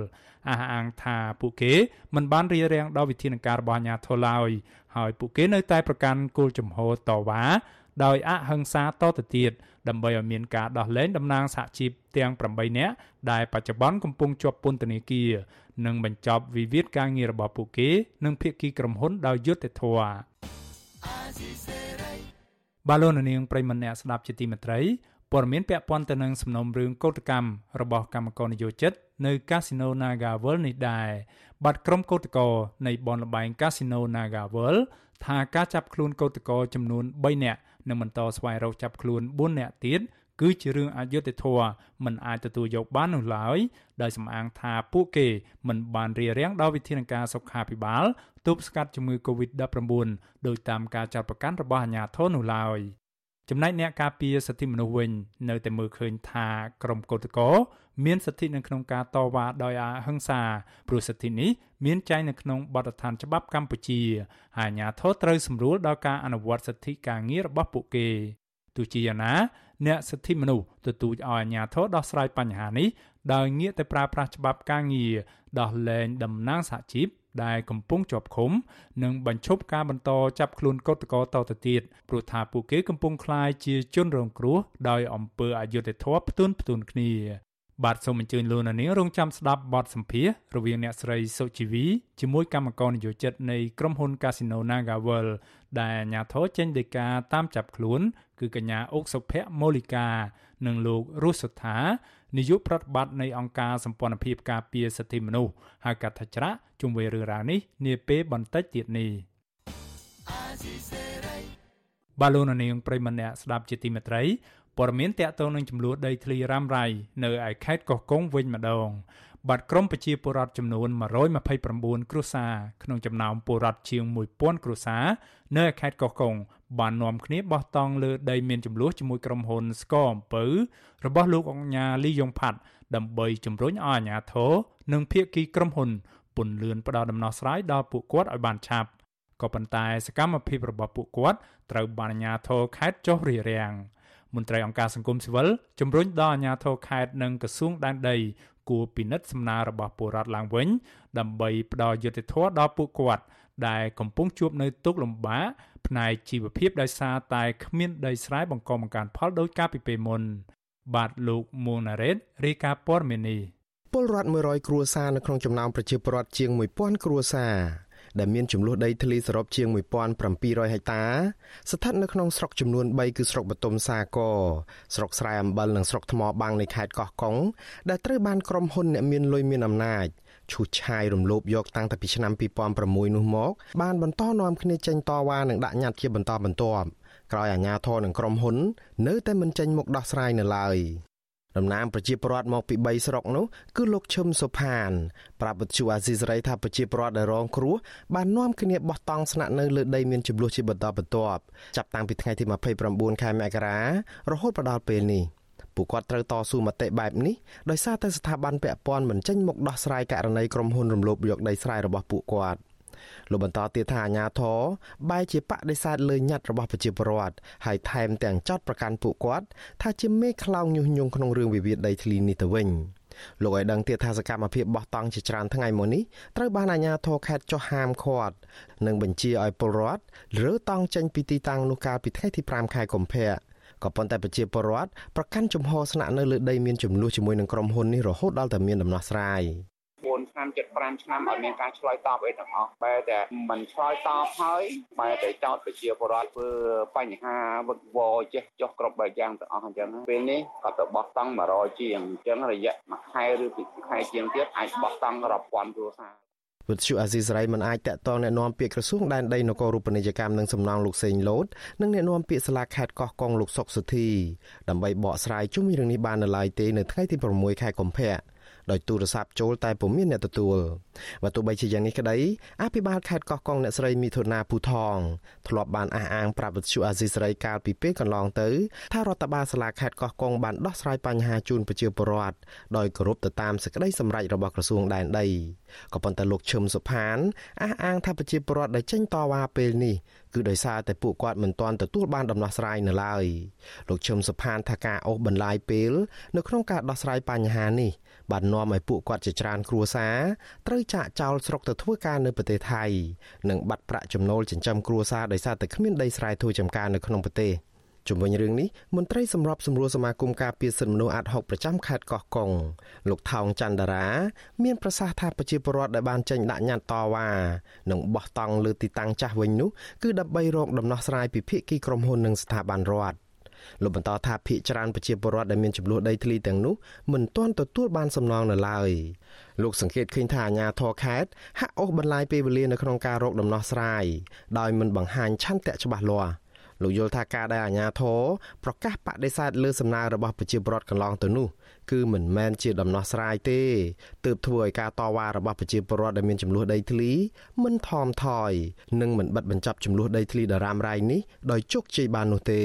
អះអាងថាពួកគេមិនបានរៀបរៀងដល់វិធានការរបស់អាជ្ញាធរឡើយហើយពួកគេនៅតែប្រកាន់គោលជំហរតវ៉ា ដោយអហិង្សាតទៅទៀតដើម្បីឲ្យមានការដោះលែងតំណាងសហជីពទាំង8នាក់ដែលបច្ចុប្បន្នកំពុងជាប់ពន្ធនាគារនិងបញ្ចប់វិវាទការងាររបស់ពួកគេនិងភាគីក្រុមហ៊ុនដោយយុត្តិធម៌បាឡូននាងប្រិមម្នាក់ស្ដាប់ជាទីមេត្រីព័ត៌មានពាក់ព័ន្ធទៅនឹងសំណុំរឿងកោតកម្មរបស់កម្មករនិយោជិតនៅកាស៊ីណូ Naga World នេះដែរបាត់ក្រុមកោតក្រនៃបនលបែងកាស៊ីណូ Naga World ថាការចាប់ខ្លួនកោតក្រចំនួន3នាក់និងបន្តស្វែងរកចាប់ខ្លួន4នាក់ទៀតគឺជារឿងអយុត្តិធម៌មិនអាចទទួលយកបាននោះឡើយដោយសំអាងថាពួកគេមិនបានរៀបរៀងដល់វិធានការសុខាភិបាលទប់ស្កាត់ជំងឺ Covid-19 ដោយតាមការចាត់បង្កាន់របស់អាជ្ញាធរនោះឡើយចំណែកអ្នកការពារសិទ្ធិមនុស្សវិញ នៅតែមើលឃើញថាក្រុមកោតក្រ មានសិទ្ធិនៅក្នុងការតវ៉ាដោយអហិង្សាព្រោះសិទ្ធិនេះមានចែងនៅក្នុងបទដ្ឋានច្បាប់កម្ពុជាហើយអាជ្ញាធរត្រូវសម្រួលដល់ការអនុវត្តសិទ្ធិការងាររបស់ពួកគេទោះជាយ៉ាងណាអ្នកសិទ្ធិមនុស្សទទូចឲ្យអាជ្ញាធរដោះស្រាយបញ្ហានេះដោយងាកទៅប្រើប្រាស់ច្បាប់ការងារដោះលែងតំណាងសហជីពដែលកំពុងជាប់ឃុំនិងបញ្ឈប់ការបន្តចាប់ខ្លួនកោតក្រតទៅទៀតព្រោះថាពួកគេកំពុងក្លាយជាជនរងគ្រោះដោយអំពើអយុត្តិធម៌ផ្ទុនផ្ទុនគ្នា បាទសូមអញ្ជើញលោកនាងរងចាំស្ដាប់បទសម្ភាសរវាងអ្នកស្រីសុជីវីជាមួយកម្មករនយោជិតនៃក្រុមហ៊ុន Casino NagaWorld ដែលអាជ្ញាធរចេញដីកាតាមចាប់ខ្លួន គឺកញ្ញាអុកសុភ័ក្រមូលីកា និងលោករស់សុថានាយកប្រតិបត្តិនៃអង្គការសម្ព័ន្ធភាពការពារសិទ្ធិមនុស្សហៅកាត់ថាច្រាក់ជុំវិញរឿងរ៉ាវនេះនាពេលបន្តិចទៀតនេះ បាឡូណានីងប្រិមម្នាក់ស្ដាប់ជាទីមេត្រីព័ត៌មានតកតងនឹងចំនួនដីធ្លីរ៉ាំរ៉ៃនៅឯខេត្តកោះកុងវិញម្ដងបាត់ក្រមប្រជាពលរដ្ឋចំនួន129គ្រួសារក្នុងចំណោមពលរដ្ឋជាង1000គ្រួសារនៅខេត្តកោះកុងបាននាំគ្នាបោះតង់លើដីមានចំនួនជាមួយក្រុមហ៊ុនស្គរអំពៅរបស់លោកអង្ញាលីយ៉ុងផាត់ដើម្បីជំរុញឲ្យអាជ្ញាធរនិងភាគីក្រុមហ៊ុនពន្លឿនផ្ដល់ដំណោះស្រាយដល់ពួកគាត់ឲ្យបានឆាប់ ក៏ប៉ុន្តែសកម្មភាពរបស់ពួកគាត់ត្រូវបានអាជ្ញាធរខេត្តចុះរារាំងមន្ត្រីអង្គការសង្គមស៊ីវិលជំរុញដល់អាជ្ញាធរខេត្តនិងក្រសួងដែនដីគួរពិនិត្យសំណើរបស់ពលរដ្ឋឡើងវិញ ដើម្បីផ្ដល់យុត្តិធម៌ដល់ពួកគាត់ដែលកំពុងជួបនៅទុក្ខលំបាកផ្នែកជីវភាពដោយសារតែគ្មានដីស្រែបង្កបង្កើនផលដោយការពីពេលមុន បាទលោកមួងណារ៉េតរាយការណ៍ព័ត៌មាននេះពលរដ្ឋ100គ្រួសារនៅក្នុងចំណោមប្រជាពលរដ្ឋជាង1000គ្រួសារ ដែលមានចំនួនដីធ្លីសរុបជាង1700ហិកតាស្ថិតនៅក្នុងស្រុកចំនួន3គឺស្រុកបតុមសាគរស្រុកស្រែអំបិលនិងស្រុកថ្មបាំងនៃខេត្តកោះកុងដែលត្រូវបានក្រុមហ៊ុនអ្នកមានលុយមានអំណាចឈូសឆាយរំលោភយកតាំងពីឆ្នាំ2006នោះមកបានបន្តនាំគ្នាចេញតវ៉ានិងដាក់ញត្តិជាបន្តបន្ទាប់ក្រោយអាជ្ញាធរនិងក្រុមហ៊ុន នៅតែមិនចេញមុខដោះស្រាយនៅឡើយ តំណាងប្រជាពលរដ្ឋមកពី3ស្រុកនោះគឺលោកឈឹមសុផានប្រាប់វិទ្យុអាស៊ីសេរីថាប្រជាពលរដ្ឋដែលរងគ្រោះបាននាំគ្នាបោះតង់ស្នាក់នៅលើដីមានចំនួនជាបន្តបន្ទាប់ចាប់តាំងពីថ្ងៃទី29ខែមករារហូតមកដល់ពេលនេះពួកគាត់ត្រូវតស៊ូមតិបែបនេះដោយសារតែស្ថាប័នពាក់ព័ន្ធមិនចេញមុខដោះស្រាយករណីក្រុមហ៊ុនរំលោភយកដីស្រែរបស់ពួកគាត់។ លោកបន្តទៀតថាអាញាធរបែរជាបដិសេធលើញត្តិរបស់ប្រជាពលរដ្ឋហើយថែមទាំងចោទប្រកាន់ពួកគាត់ថាជាមេខ្លោងញុះញង់ក្នុងរឿងវិវាទដីធ្លីនេះទៅវិញលោកឲ្យដឹងទៀតថាសកម្មភាពបោះតង់ជាច្រើនថ្ងៃមកនេះត្រូវបានអាជ្ញាធរខេត្តចុះហាមឃាត់និងបញ្ជាឲ្យពលរដ្ឋរើតង់ចេញពីទីតាំងនោះកាលពីថ្ងៃទី5ខែកុម្ភៈក៏ប៉ុន្តែប្រជាពលរដ្ឋប្រកាន់ជំហរស្នាក់នៅលើដីមានចំនួនជាមួយនឹងក្រុមហ៊ុននេះរហូតដល់តែមានដំណោះស្រាយ 4ឆ្នាំ75ឆ្នាំអត់មានការឆ្លើយតបអីទាំងអស់បែរតែមិនឆ្លើយតបហើយបែរតែចោតប្រជាពលរដ្ឋធ្វើបញ្ហាវឹកវរចេះចោះគ្រប់បែបយ៉ាងទាំងអស់អញ្ចឹងពេលនេះក៏ទៅបោះតង់100ជាងអញ្ចឹងរយៈមួយខែឬពីរខែជាងទៀតអាចបោះតង់រាប់ពាន់គ្រួសារវិទ្យុអាស៊ីសេរីមិនអាចតាក់ទងណែនាំពាក្យក្រសួងដែនដីនគរូបនីយកម្មនិងសំណង់លោកសេងលូតនិងណែនាំពាក្យសាលាខេត្តកោះកុងលោកសុកសុធីដើម្បីបកស្រាយជុំវិញរឿងនេះបាននៅឡើយទេនៅថ្ងៃទី6ខែកុម្ភៈ ដោយទូរស័ព្ទចូលតែពុំមានអ្នកទទួលបើទោះបីជាយ៉ាងនេះក្តីអភិបាលខេត្តកោះកុងអ្នកស្រីមីធុនាពូថងធ្លាប់បានអះអាងប្រាប់វិទ្យុអាស៊ីសេរីកាលពីពេលកន្លងទៅថារដ្ឋបាលសាលាខេត្តកោះកុងបានដោះស្រាយបញ្ហាជូនប្រជាពលរដ្ឋដោយគោរពទៅតាមសេចក្តីសម្រេចរបស់ក្រសួងដែនដី ក៏ប៉ុន្តែលោកឈឹមសុផានអះអាងថាប្រជាពលរដ្ឋដែលចេញតវ៉ាពេលនេះគឺដោយសារតែពួកគាត់មិនទាន់ទទួលបានដំណោះស្រាយនៅឡើយលោកឈឹមសុផានថាការអូសបន្លាយពេលនៅក្នុងការដោះស្រាយបញ្ហានេះបាននាំឲ្យពួកគាត់ជាច្រើនគ្រួសារត្រូវចាកចោលស្រុកទៅធ្វើការនៅប្រទេសថៃនិងបាត់ប្រាក់ចំណូលចិញ្ចឹមគ្រួសារដោយសារតែគ្មានដីស្រែធ្វើចម្ការនៅក្នុងប្រទេស ជំវិញរឿងនេះមន្ត្រីសម្របសម្រួលសមាគមការពារសិទ្ធិមនុស្សអាត់ហុកប្រចាំខេត្តកោះកុងលោកថោងច័ន្ទរា មានប្រសាសន៍ថាប្រជាពលរដ្ឋដែលបានចេញដាក់ញត្តិតវ៉ានិងបោះតង់លើទីតាំងចាស់វិញនោះគឺដើម្បីរកដំណោះស្រាយពីភាគីក្រុមហ៊ុននិងស្ថាប័នរដ្ឋលោកបន្តថាភាគច្រើនប្រជាពលរដ្ឋដែលមានចំនួនដីធ្លីទាំងនោះមិនទាន់ទទួលបានសំណងនៅឡើយលោកសង្កេតឃើញថាអាជ្ញាធរខេត្តហាក់អូសបន្លាយពេលវេលានៅក្នុងការរកដំណោះស្រាយដោយមិនបង្ហាញឆន្ទៈច្បាស់លាស់ លោកយល់ថាការដែលអាជ្ញាធរប្រកាសបដិសេធលើសំណើរបស់ប្រជាពលរដ្ឋកន្លងទៅនោះគឺមិនមែនជាដំណោះស្រាយទេទើបធ្វើឲ្យការតវ៉ារបស់ប្រជាពលរដ្ឋដែលមានចំនួនដីធ្លីមិនថមថយនិងមិនបិទបញ្ចប់ចំនួនដីធ្លីដរ៉ាំរ៉ៃនេះដោយជោគជ័យបាននោះទេ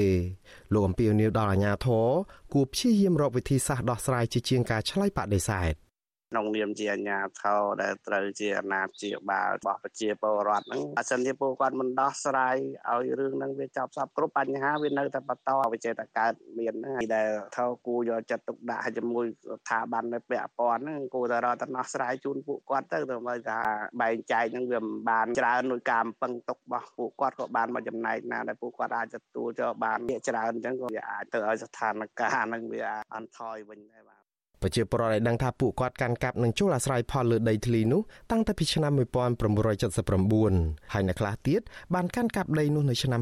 លោកអំពីវនីវដល់អាជ្ញាធរគួរព្យាយាមរកវិធីសាស្ត្រដោះស្រាយជាជាងការឆ្លើយបដិសេធ ក្នុងនាមជាអាជ្ញាធរដែលត្រូវជាអាណាព្យាបាលរបស់ប្រជាពលរដ្ឋហ្នឹងបើសិនជាពលគាត់មិនដោះស្រាយឲ្យរឿងហ្នឹងវាចប់សពគ្រប់បញ្ហាវានៅតែបន្តវិចេតកើតមានហ្នឹងដែលថោគូយកចិត្តទុកដាក់ជាមួយស្ថាប័ននៅពាក់ព័ន្ធហ្នឹងគួរតែរកដំណោះស្រាយជូនពួកគាត់ទៅដើម្បីថាបែងចែកហ្នឹងវាមិនបានច្រើនដោយការពឹងទុករបស់ពួកគាត់ក៏បានមកចំណែកណាដែលពួកគាត់អាចទទួលយកបានច្រើនអញ្ចឹងក៏វាអាចទៅឲ្យស្ថានភាពហ្នឹងវាអន់ថយវិញដែរបាទ ប្រជាពលរដ្ឋឲ្យដឹងថាពួកគាត់កាន់កាប់និងចូលអាស្រ័យផលលើដីធ្លីនោះតាំងតែពីឆ្នាំ1979ហើយនៅខ្លះទៀតបានកាន់កាប់ដីនោះនៅឆ្នាំ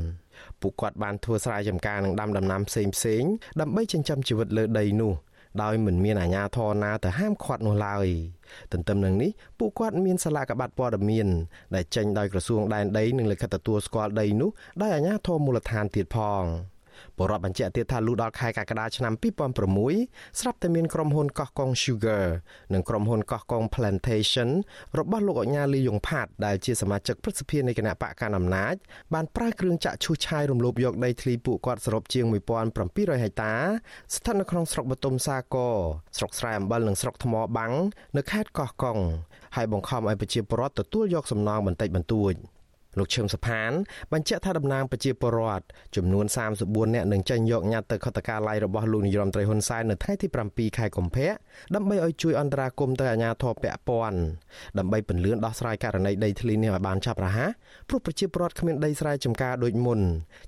2000ពួកគាត់បានធ្វើស្រែចម្ការនិងដាំដំណាំផ្សេងផ្សេងដើម្បីចិញ្ចឹមជីវិតលើដីនោះដោយមិនមានអាជ្ញាធរណាទៅហាមឃាត់នោះឡើយទន្ទឹមនឹងនេះពួកគាត់មានសាលាកបាត់ព័ត៌មានដែលចេញដោយក្រសួងដែនដីនិងលិខិតទទួលស្គាល់ដីនោះដោយអាជ្ញាធរមូលដ្ឋានទៀតផង។ បរដ្ឋបញ្ជាក់ទៀតថាលុះដល់ខែកក្កដាឆ្នាំ2006ស្រាប់តែមានក្រុមហ៊ុនកោះកុង Sugar និងក្រុមហ៊ុនកោះកុង Plantation របស់លោកអញ្ញាលីយ៉ុងផាតដែលជាសមាជិកព្រឹទ្ធសភានៃគណៈបកកណ្ដាលអំណាចបានប្រើគ្រឿងចាក់ឈូសឆាយរំលោភយកដីធ្លីពួកគាត់សរុបជាង1700ហិកតាស្ថិតនៅក្នុងស្រុកបតុមសាគរស្រុកស្រែអំបិលនិងស្រុកថ្មបាំងនៅខេត្តកោះកុងហើយបង្ខំឲ្យប្រជាពលរដ្ឋទទួលយកសំណងបន្តិចបន្តួច។ លោកឈឹមសុផានបញ្ជាក់ថាតំណាងប្រជាពលរដ្ឋចំនួន34នាក់នឹងចេញយកញត្តិទៅខុទ្ទកាល័យរបស់លោកនាយរដ្ឋមន្ត្រីហ៊ុនសែននៅថ្ងៃទី7ខែកុម្ភៈដើម្បីឲ្យជួយអន្តរាគមន៍ទៅអាជ្ញាធរពាក់ព័ន្ធដើម្បីពន្លឿនដោះស្រាយករណីដីធ្លីនេះឲ្យបានឆាប់រហ័សព្រោះប្រជាពលរដ្ឋគ្មានដីស្រែចម្ការដូចមុន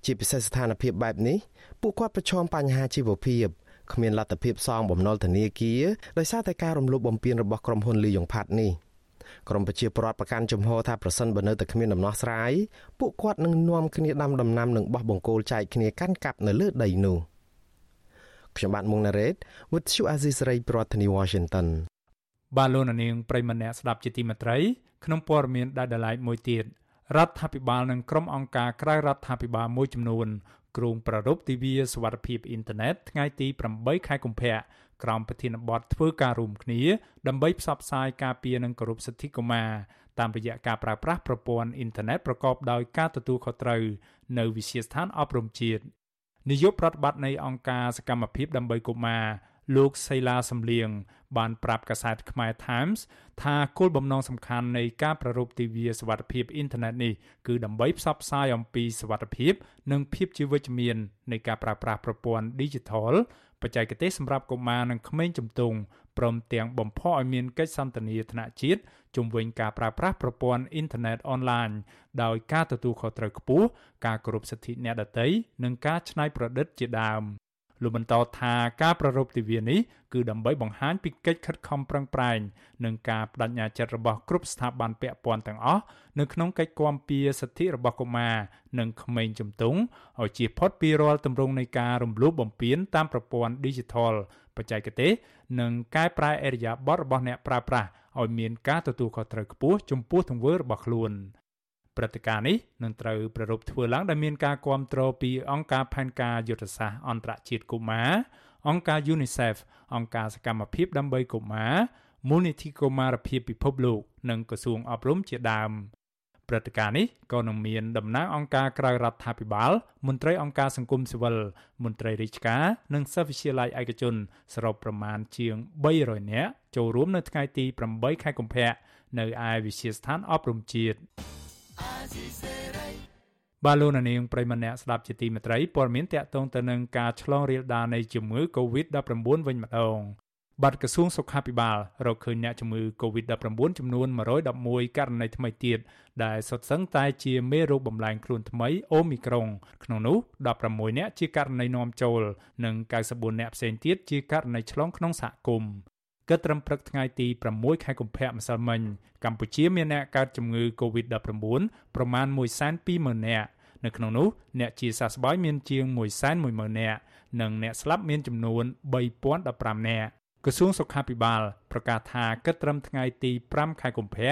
ជាពិសេសស្ថានភាពបែបនេះពួកគាត់ប្រឈមបញ្ហាជីវភាពគ្មានលទ្ធភាពសងបំណុលធនាគារដោយសារតែការរំលោភបំពានរបស់ក្រុមហ៊ុនលីយ៉ុងផាត់នេះ។ ក្រមប្រជាពលរដ្ឋប្រកាន់ជំហរថាប្រសិនបើនៅតែគ្មានដំណោះស្រាយពួកគាត់នឹងនាំគ្នាដាំដំណាំនិងបោះបង្គោលចែកគ្នាកាន់កាប់នៅលើដីនោះខ្ញុំបាទមុងណារ៉េត With Shu Azisari ប្រធានាធិបតី Washington បាទលោកនាងប្រិមម្នាក់ស្ដាប់ជាទីមេត្រីក្នុងព័ត៌មានដែលដライមួយទៀតរដ្ឋាភិបាលនិងក្រុមអង្គការក្រៅរដ្ឋាភិបាលមួយចំនួនគ្រោងប្រារព្ធទិវាសវត្ថិភាពអ៊ីនធឺណិតថ្ងៃទី8ខែកុម្ភៈ ក្រោមប្រធានបទធ្វើការរួមគ្នា ដើម្បីផ្សព្វផ្សាយការពារនិងគោរពសិទ្ធិកុមារតាមរយៈការប្រើប្រាស់ប្រព័ន្ធអ៊ីនធឺណិតប្រកបដោយការទទួលខុសត្រូវនៅវិទ្យាស្ថានអប់រំជាតិនាយកប្រតិបត្តិនៃអង្គការសកម្មភាពដើម្បីកុមារលោកសីឡាសំលៀងបានប្រាប់កាសែតខ្មែរ Times ថាគោលបំណងសំខាន់នៃការប្រារព្ធទិវាសវត្ថិភាពអ៊ីនធឺណិតនេះគឺដើម្បីផ្សព្វផ្សាយអំពីសវត្ថិភាព និងភាពជាវិជ្ជមាននៃការប្រើប្រាស់ប្រព័ន្ធ Digital បច្ចេកទេសសម្រាប់កុមារនិងក្មេងជំទង់ព្រមទាំងបំផុសឲ្យមានកិច្ចសន្ទនាថ្នាក់ជាតិជំវិញការប្រើប្រាស់ប្រព័ន្ធអ៊ីនធឺណិតអនឡាញដោយការទទួលខុសត្រូវខ្ពស់ការគោរពសិទ្ធិអ្នកដទៃនិងការច្នៃប្រឌិតជាដើម។ លោកបន្តថាការប្រារព្ធទិវានេះគឺដើម្បីបង្ហាញពីកិច្ចខិតខំប្រឹងប្រែងនិងការបដិញ្ញាចិត្តរបស់គ្រប់ស្ថាប័នពាក់ព័ន្ធទាំងអស់នៅក្នុងកិច្ចគាំពារសិទ្ធិរបស់កុមារនិងក្មេងជំទង់ឲ្យជៀសផុតពីរាល់ទម្រង់នៃការរំលោភបំពានតាមប្រព័ន្ធ Digital បច្ចេកទេសនិងកែប្រែអរិយាប័ត្ររបស់អ្នកប្រើប្រាស់ឲ្យមានការទទួលខុសត្រូវខ្ពស់ចំពោះទង្វើរបស់ខ្លួន។ ព្រឹត្តិការណ៍នេះនឹងត្រូវប្រារព្ធធ្វើឡើងដោយមានការគាំទ្រពីអង្គការផែនការយុទ្ធសាស្ត្រអន្តរជាតិកុមារអង្គការ UNICEF អង្គការសកម្មភាពដើម្បីកុមារមូលនិធិកុមារភាពពិភពលោក និងក្រសួងអប់រំជាដើមព្រឹត្តិការណ៍នេះក៏នឹងមានតំណាងអង្គការក្រៅរដ្ឋាភិបាលមន្ត្រីអង្គការសង្គមស៊ីវិលមន្ត្រីរាជការនិងសិស្សវិទ្យាល័យឯកជនសរុបប្រមាណជាង300នាក់ចូលរួមនៅថ្ងៃទី8ខែកុម្ភៈនៅឯវិទ្យាស្ថានអប់រំជាតិ បាឡូណានាងប្រិមម្នាក់ស្ដាប់ជាទីមេត្រីព័ត៌មានតកតងទៅនឹងការឆ្លងរាលដាលនៃជំងឺ Covid-19 វិញម្ដងបាត់ក្រសួងសុខាភិបាលរកឃើញអ្នកជំងឺ Covid-19 ចំនួន111ករណីថ្មីទៀតដែលសុទ្ធសឹងតែជាមេរោគបំលែងខ្លួនថ្មីអូមីក្រុងក្នុងនោះ16អ្នកជាករណីនាំចូល និង94អ្នកផ្សេងទៀតជាករណីឆ្លងក្នុងសហគមន៍ គិតត្រឹមព្រឹកថ្ងៃទី6ខែកុម្ភៈម្សិលមិញកម្ពុជាមានអ្នកកើតជំងឺ Covid-19 ប្រមាណ120,000នាក់នៅក្នុងនោះអ្នកជាសះស្បើយមានជាង110,000នាក់និងអ្នកស្លាប់មានចំនួន3015នាក់ក្រសួងសុខាភិបាលប្រកាសថាគិតត្រឹមថ្ងៃទី5ខែកុម្ភៈ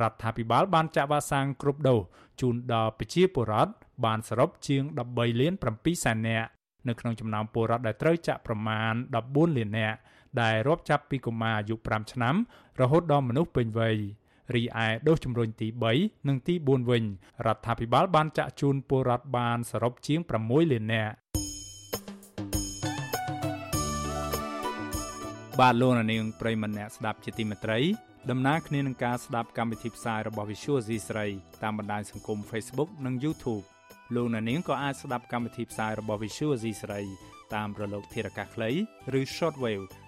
រដ្ឋាភិបាលបានចាក់វ៉ាក់សាំងគ្រប់ដូសជូនដល់ប្រជាពលរដ្ឋបានសរុបជាង13លាន7សែននាក់នៅក្នុងចំណោមពលរដ្ឋដែលត្រូវចាក់ប្រមាណ14លាននាក់ ដែលរាប់ចាប់ពីកុមារអាយុ5ឆ្នាំរហូតដល់មនុស្សពេញវ័យរីឯដូសជំរុញទី3និងទី4វិញរដ្ឋាភិបាលបានចាក់ជូនពលរដ្ឋបានសរុបជាង6លាននាក់បាទលោកនាងប្រិមម្នាក់ស្ដាប់ជាទីមេត្រីដំណើរគ្នានឹងការស្ដាប់កម្មវិធីផ្សាយរបស់ Visual C ស្រីតាមបណ្ដាញសង្គម Facebook និង YouTube លោកនាងក៏អាចស្ដាប់កម្មវិធីផ្សាយរបស់ Visual C ស្រីតាមរលកធារកាសខ្លីឬ Shortwave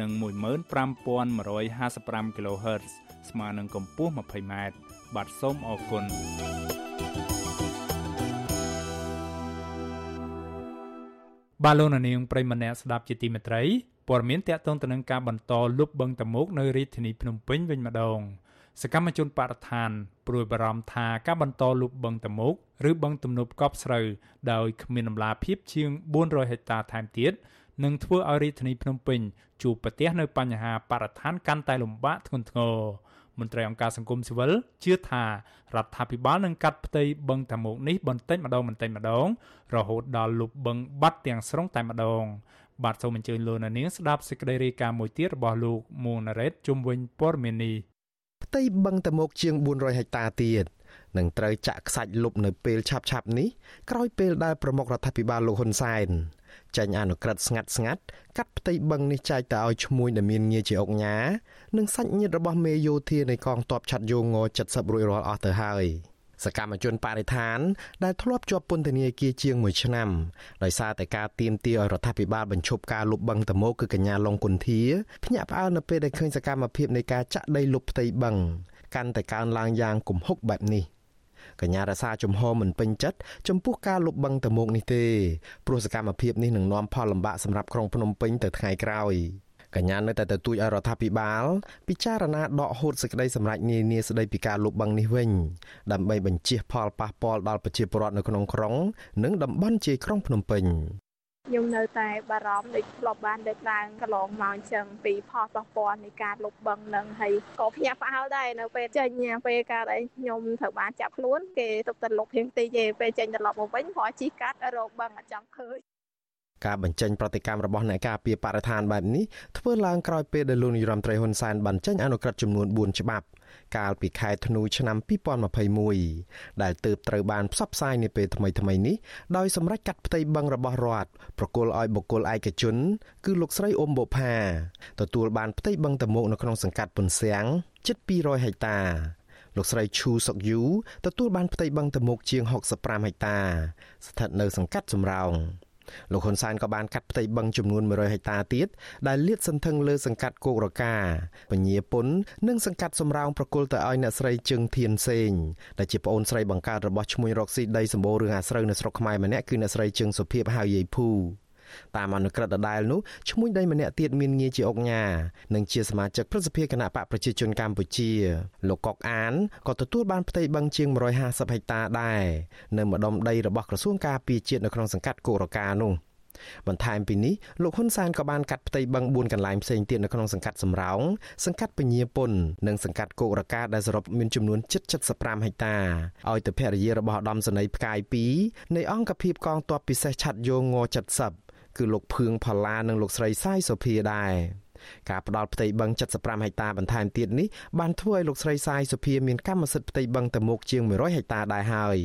និង15155 kHz ស្មើនឹងកម្ពស់ 20m បាទសូមអរគុណបាឡូណានាងប្រិមម្នាក់ស្ដាប់ជាទីមេត្រីព័ត៌មានតកតងទៅនឹងការបន្តលុបបឹងតមោកនៅរាជធានីភ្នំពេញវិញម្ដងសកម្មជនបរិស្ថានព្រួយបារម្ភថាការបន្តលុបបឹងតមោកឬបឹងទំនប់កប់ស្រូវដោយគ្មានដំណាភាពជាង400ហិកតាថែមទៀត នឹងធ្វើឲ្យរាជធានីភ្នំពេញជួបប្រទះនៅបញ្ហាបរិស្ថានកាន់តែលំបាកធ្ងន់ធ្ងរមន្ត្រីអង្គការសង្គមស៊ីវិលជឿថារដ្ឋាភិបាលនឹងកាត់ផ្ទៃបឹងតាមុកនេះបន្តិចម្ដងបន្តិចម្ដង រហូតដល់លុបបឹងបាត់ទាំងស្រុងតែម្ដង បាទសូមអញ្ជើញលោកនាងស្ដាប់សេចក្តីរាយការណ៍មួយទៀតរបស់លោកមួងណារ៉េតជុំវិញព័ត៌មាននេះផ្ទៃបឹងតាមុកជាង400ហិកតាទៀតនឹងត្រូវចាក់ខ្សាច់លុបនៅពេលឆាប់ឆាប់នេះក្រោយពេលដែលប្រមុខរដ្ឋាភិបាលលោកហ៊ុនសែន ចេញអនុក្រឹត្យស្ងាត់ស្ងាត់កាត់ផ្ទៃបឹងនេះចែកទៅឲ្យឈ្មួញដែលមានងារជាអុកញ៉ានិងសាច់ញាតិរបស់មេយោធានៃកងទ័ពឆាត់យងង70រួចរាល់អស់ទៅហើយសកម្មជនបរិស្ថានដែលធ្លាប់ជាប់ពន្ធនាគារជាង1ឆ្នាំដោយសារតែការទៀមទាឲ្យរដ្ឋាភិបាលបញ្ឈប់ការលុបបឹងតមោគឺកញ្ញាឡុងគុន្ធាភ្ញាក់ផ្អើលនៅពេលដែលឃើញសកម្មភាពនៃការចាក់ដីលុបផ្ទៃបឹងកាន់តែកើនឡើងយ៉ាងគំហុកបែបនេះ កញ្ញារសាជំហរមិនពេញចិត្តចំពោះការលុបបឹងតមោកនេះទេព្រោះសកម្មភាពនេះនឹងនាំផលលំបាកសម្រាប់ក្រុងភ្នំពេញទៅថ្ងៃក្រោយកញ្ញានៅតែទទូចឲ្យរដ្ឋាភិបាលពិចារណាដកហូតសេចក្តីសម្រេចនានាស្តីពីការលុបបង្នេះវិញដើម្បីបញ្ជៀសផលប៉ះពាល់ដល់ប្រជាពលរដ្ឋនៅក្នុងក្រុង និងតំបន់ជាយក្រុងភ្នំពេញ ខ្ញុំនៅតែបារម្ភដូចធ្លាប់បានលើកឡើងកន្លងមកអញ្ចឹងពីផលប៉ះពាល់នៃការលុបបឹងនឹងហើយក៏ភ្ញាក់ផ្អើលដែរនៅពេលចេញពេលការដែលខ្ញុំត្រូវបានចាប់ខ្លួនគេទុកតែលុបរៀងតិចទេពេលចេញត្រឡប់មកវិញព្រោះជីកាត់រោគបឹងអត់ចង់ឃើញការបញ្ចេញប្រតិកម្មរបស់អ្នកការពារបរិស្ថានបែបនេះធ្វើឡើងក្រោយពេលដែលលោកនាយរដ្ឋមន្ត្រីហ៊ុនសែនបានចេញអនុក្រឹត្យចំនួន4ច្បាប់ កាលពីខែធ្នូឆ្នាំ2021ដែលទើបត្រូវបានផ្សព្វផ្សាយនាពេលថ្មីៗនេះដោយសម្រេចកាត់ផ្ទៃបឹងរបស់រដ្ឋប្រគល់ឲ្យបុគ្គលឯកជន គឺលោកស្រីអ៊ុំបុផាទទួលបានផ្ទៃបឹងតមោកនៅក្នុងសង្កាត់ពុនសៀងជិត200ហិកតាលោកស្រីឈូសុកយូទទួលបានផ្ទៃបឹងតមោកជាង65ហិកតា ស្ថិតនៅសង្កាត់សំរោង លោកហ៊ុនសែនក៏បានកាត់ផ្ទៃបឹងចំនួន100ហិកតាទៀតដែលលាតសន្ធឹងលើសង្កាត់គោករកាពញាពុននិងសង្កាត់សំរោងប្រគល់ទៅឲ្យអ្នកស្រីជឹងធានសេងដែលជាប្អូនស្រីបង្កើតរបស់ឈ្មោះរកស៊ីដីសម្បូររឿងអាស្រូវនៅស្រុកខ្មែរម្នាក់គឺអ្នកស្រីជឹងសុភីបហៅយាយភូ តាមអនុក្រឹត្យដដែលនោះឈ្មោះដីម្នាក់ទៀតមានងារជាអុកញ៉ានិងជាសមាជិកព្រឹទ្ធសភាគណៈបកប្រជាជនកម្ពុជាលោកកុកអានក៏ទទួលបានផ្ទៃបឹងជាង150ហិកតាដែរនៅម្ដុំដីរបស់ក្រសួងការពារជាតិនៅក្នុងសង្កាត់គោរកានោះបន្ថែមពីនេះលោកហ៊ុនសែនក៏បានកាត់ផ្ទៃបឹង4កន្លែងផ្សេងទៀតនៅក្នុងសង្កាត់សំរោងសង្កាត់ពញាពុននិងសង្កាត់គោករកាដែលសរុបមានចំនួនជិត75ហិកតាឲ្យទៅភរិយារបស់ឧត្តមសេនីយ៍ផ្កាយ2នៃអង្គភាពកងទ័ពពិសេសឆាត់យោង70 គឺលោកភឿងផល្លានិងលោកស្រីសាយសុភាដែរការផ្ដាល់ផ្ទៃបឹង75ហិកតាបន្ថែមទៀតនេះបានធ្វើឲ្យលោកស្រីសាយសុភាមានកម្មសិទ្ធិផ្ទៃបឹងទៅមុខជាង100ហិកតាដែរហើយ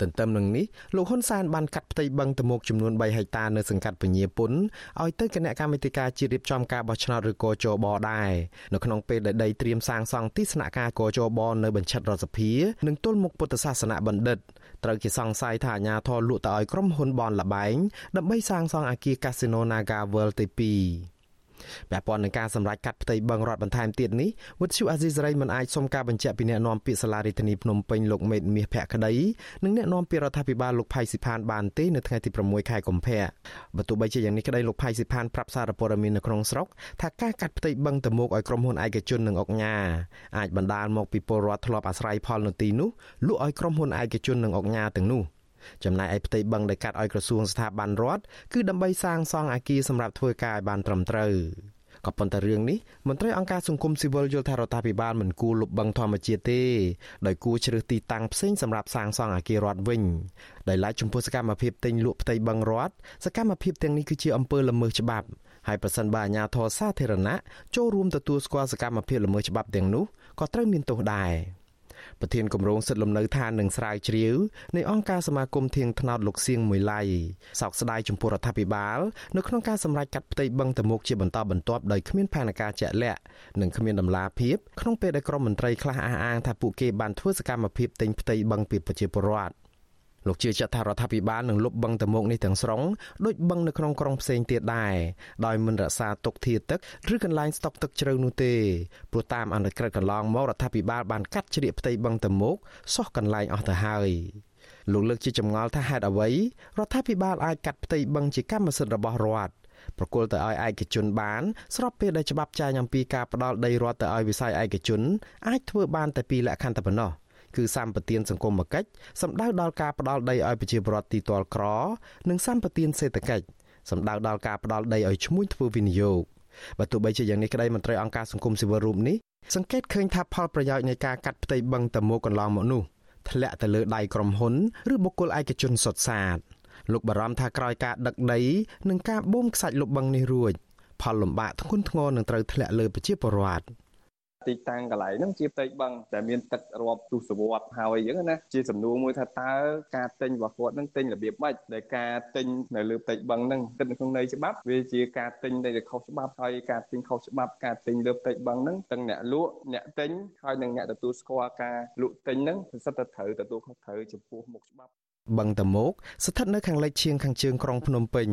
ទន្ទឹមនឹងនេះលោកហ៊ុនសែនបានកាត់ផ្ទៃបឹងទៅមុខចំនួន3ហិកតានៅសង្កាត់ពញាពុនឲ្យទៅគណៈកម្មាធិការជាតិរៀបចំការបោះឆ្នោតឬកោជបដែរនៅក្នុងពេលដែលដីត្រៀមសាងសង់ទីស្នាក់ការកោជបនៅបញ្ឆិតរដ្ឋសភានិងទល់មុខពុទ្ធសាសនបណ្ឌិត ត្រូវគេសង្ស័យថាអាញាធរលក់ទៅឲ្យក្រុមហ៊ុនបនលបែងដើម្បីសាងសង់អគារកាស៊ីណូ Naga World ទី2 ពាក់ព័ន្ធនឹងការសម្រេចកាត់ផ្ទៃបឹងរដ្ឋបន្ថែមទៀតនេះវិទ្យុអាស៊ីសេរីមិនអាចសុំការបញ្ជាក់ពីអ្នកនាំពាក្យសាលារដ្ឋាភិបាលភ្នំពេញលោកមេតមាសភក្តីនិងអ្នកនាំពាក្យរដ្ឋាភិបាលលោកផៃស៊ីផានបានទេនៅថ្ងៃទី6ខែកុម្ភៈបើទោះបីជាយ៉ាងនេះក្តីលោកផៃស៊ីផានប្រាប់សារព័ត៌មាននៅក្នុងស្រុកថាការកាត់ផ្ទៃបឹងតមោកឲ្យក្រុមហ៊ុនឯកជននិងអុកញ៉ាអាចបណ្ដាលមកពីពលរដ្ឋធ្លាប់អាស្រ័យផលនៅទីនោះលក់ឲ្យក្រុមហ៊ុនឯកជននិងអុកញ៉ាទាំងនោះ ចំណែកឯផ្ទៃបឹងដែលកាត់ឲ្យក្រសួងស្ថាប័នរដ្ឋគឺដើម្បីសាងសង់អគារសម្រាប់ធ្វើការឲ្យបានត្រឹមត្រូវក៏ប៉ុន្តែរឿងនេះមន្ត្រីអង្គការសង្គមស៊ីវិលយល់ថារដ្ឋាភិបាលមិនគួរលុបបង្ធម្មជាតិទេដោយគួរជ្រើសទីតាំងផ្សេងសម្រាប់សាងសង់អគាររដ្ឋវិញដោយឡែកចំពោះសកម្មភាពទិញលក់ផ្ទៃបឹងរដ្ឋសកម្មភាពទាំងនេះគឺជាអំពើល្មើសច្បាប់ហើយប្រសិនបើអាជ្ញាធរសាធារណៈចូលរួមទទួលស្គាល់សកម្មភាពល្មើសច្បាប់ទាំងនោះក៏ត្រូវមានទោសដែរ ប្រធានគម្រោងសិទ្ធិលំនៅឋាននិងស្រាវជ្រាវនៃអង្គការសមាគមធៀងថ្នោតលោកសៀងមួយឡៃសោកស្ដាយចំពោះរដ្ឋាភិបាលនៅក្នុងការសម្រេចកាត់ផ្ទៃបឹងតមុកជាបន្តបន្ទាប់ដោយគ្មានផែនការជាក់លាក់និងគ្មានដំណាភាពក្នុងពេលដែលក្រមមន្ត្រីខ្លះអះអាងថាពួកគេបានធ្វើសកម្មភាពទិញផ្ទៃបឹងពីប្រជាពលរដ្ឋ លោកជឿជាក់ថារដ្ឋាភិបាលនឹងលុបបឹងតមុកនេះទាំងស្រុងដូចបឹងនៅក្នុងក្រុងផ្សេងទៀតដែរដោយមិនរក្សាទុកធាទឹកឬកន្លែងស្តុកទឹកជ្រៅនោះទេព្រោះតាមអនុក្រឹត្យកន្លងមករដ្ឋាភិបាលបានកាត់ជ្រៀកផ្ទៃបឹងតមុកសោះកន្លែងអស់ទៅហើយលោកលើកជាចម្ងល់ថាហេតុអ្វីរដ្ឋាភិបាលអាចកាត់ផ្ទៃបឹងជាកម្មសិទ្ធិរបស់រដ្ឋប្រគល់ទៅឲ្យឯកជនបាន ស្របពេលដែលច្បាប់ចែងអំពីការផ្ដាល់ដីរដ្ឋទៅឲ្យវិស័យឯកជនអាចធ្វើបានតែពីរលក្ខខណ្ឌតែប៉ុណ្ណោះ។ គឺសម្បទានសង្គមគិច្ចសម្ដៅដល់ការផ្ដាល់ដីឲ្យប្រជាពលរដ្ឋទីទាល់ក្រ និងសម្បទានសេដ្ឋកិច្ចសម្ដៅដល់ការផ្ដាល់ដីឲ្យឈ្មួញធ្វើវិនិយោគបើទោះបីជាយ៉ាងនេះក្តីមន្ត្រីអង្គការសង្គមស៊ីវិលរូបនេះសង្កេតឃើញថាផលប្រយោជន៍នៃការកាត់ផ្ទៃបឹងតមោកន្លងមកនោះធ្លាក់ទៅលើដៃក្រុមហ៊ុនឬបុគ្គលឯកជនសុទ្ធសាធលោកបារម្ភថាក្រោយការដឹកដីនិងការបូមខ្សាច់លុបបឹងនេះរួចផលលំបាកធ្ងន់ធ្ងរនឹងត្រូវធ្លាក់លើប្រជាពលរដ្ឋ ទីតាំងកន្លែងហ្នឹងជាផ្ទៃបឹងដែលមានទឹករាប់ទសវត្សរ៍ហើយអញ្ចឹងណាជាសំណួរមួយថាតើការទិញរបស់គាត់ហ្នឹងទិញរបៀបម៉េចដែលការទិញនៅលើផ្ទៃបឹងហ្នឹងគិតនៅក្នុងន័យច្បាប់វាជាការទិញដែលខុសច្បាប់ហើយការទិញខុសច្បាប់ការទិញលើផ្ទៃបឹងហ្នឹងទាំងអ្នកលក់អ្នកទិញហើយនិងអ្នកទទួលស្គាល់ការលក់ទិញហ្នឹងសិតតែត្រូវទទួលខុសត្រូវចំពោះមុខច្បាប់ បឹងតមោកស្ថិតនៅខាងលិចឈៀងខាងជើងក្រុងភ្នំពេញ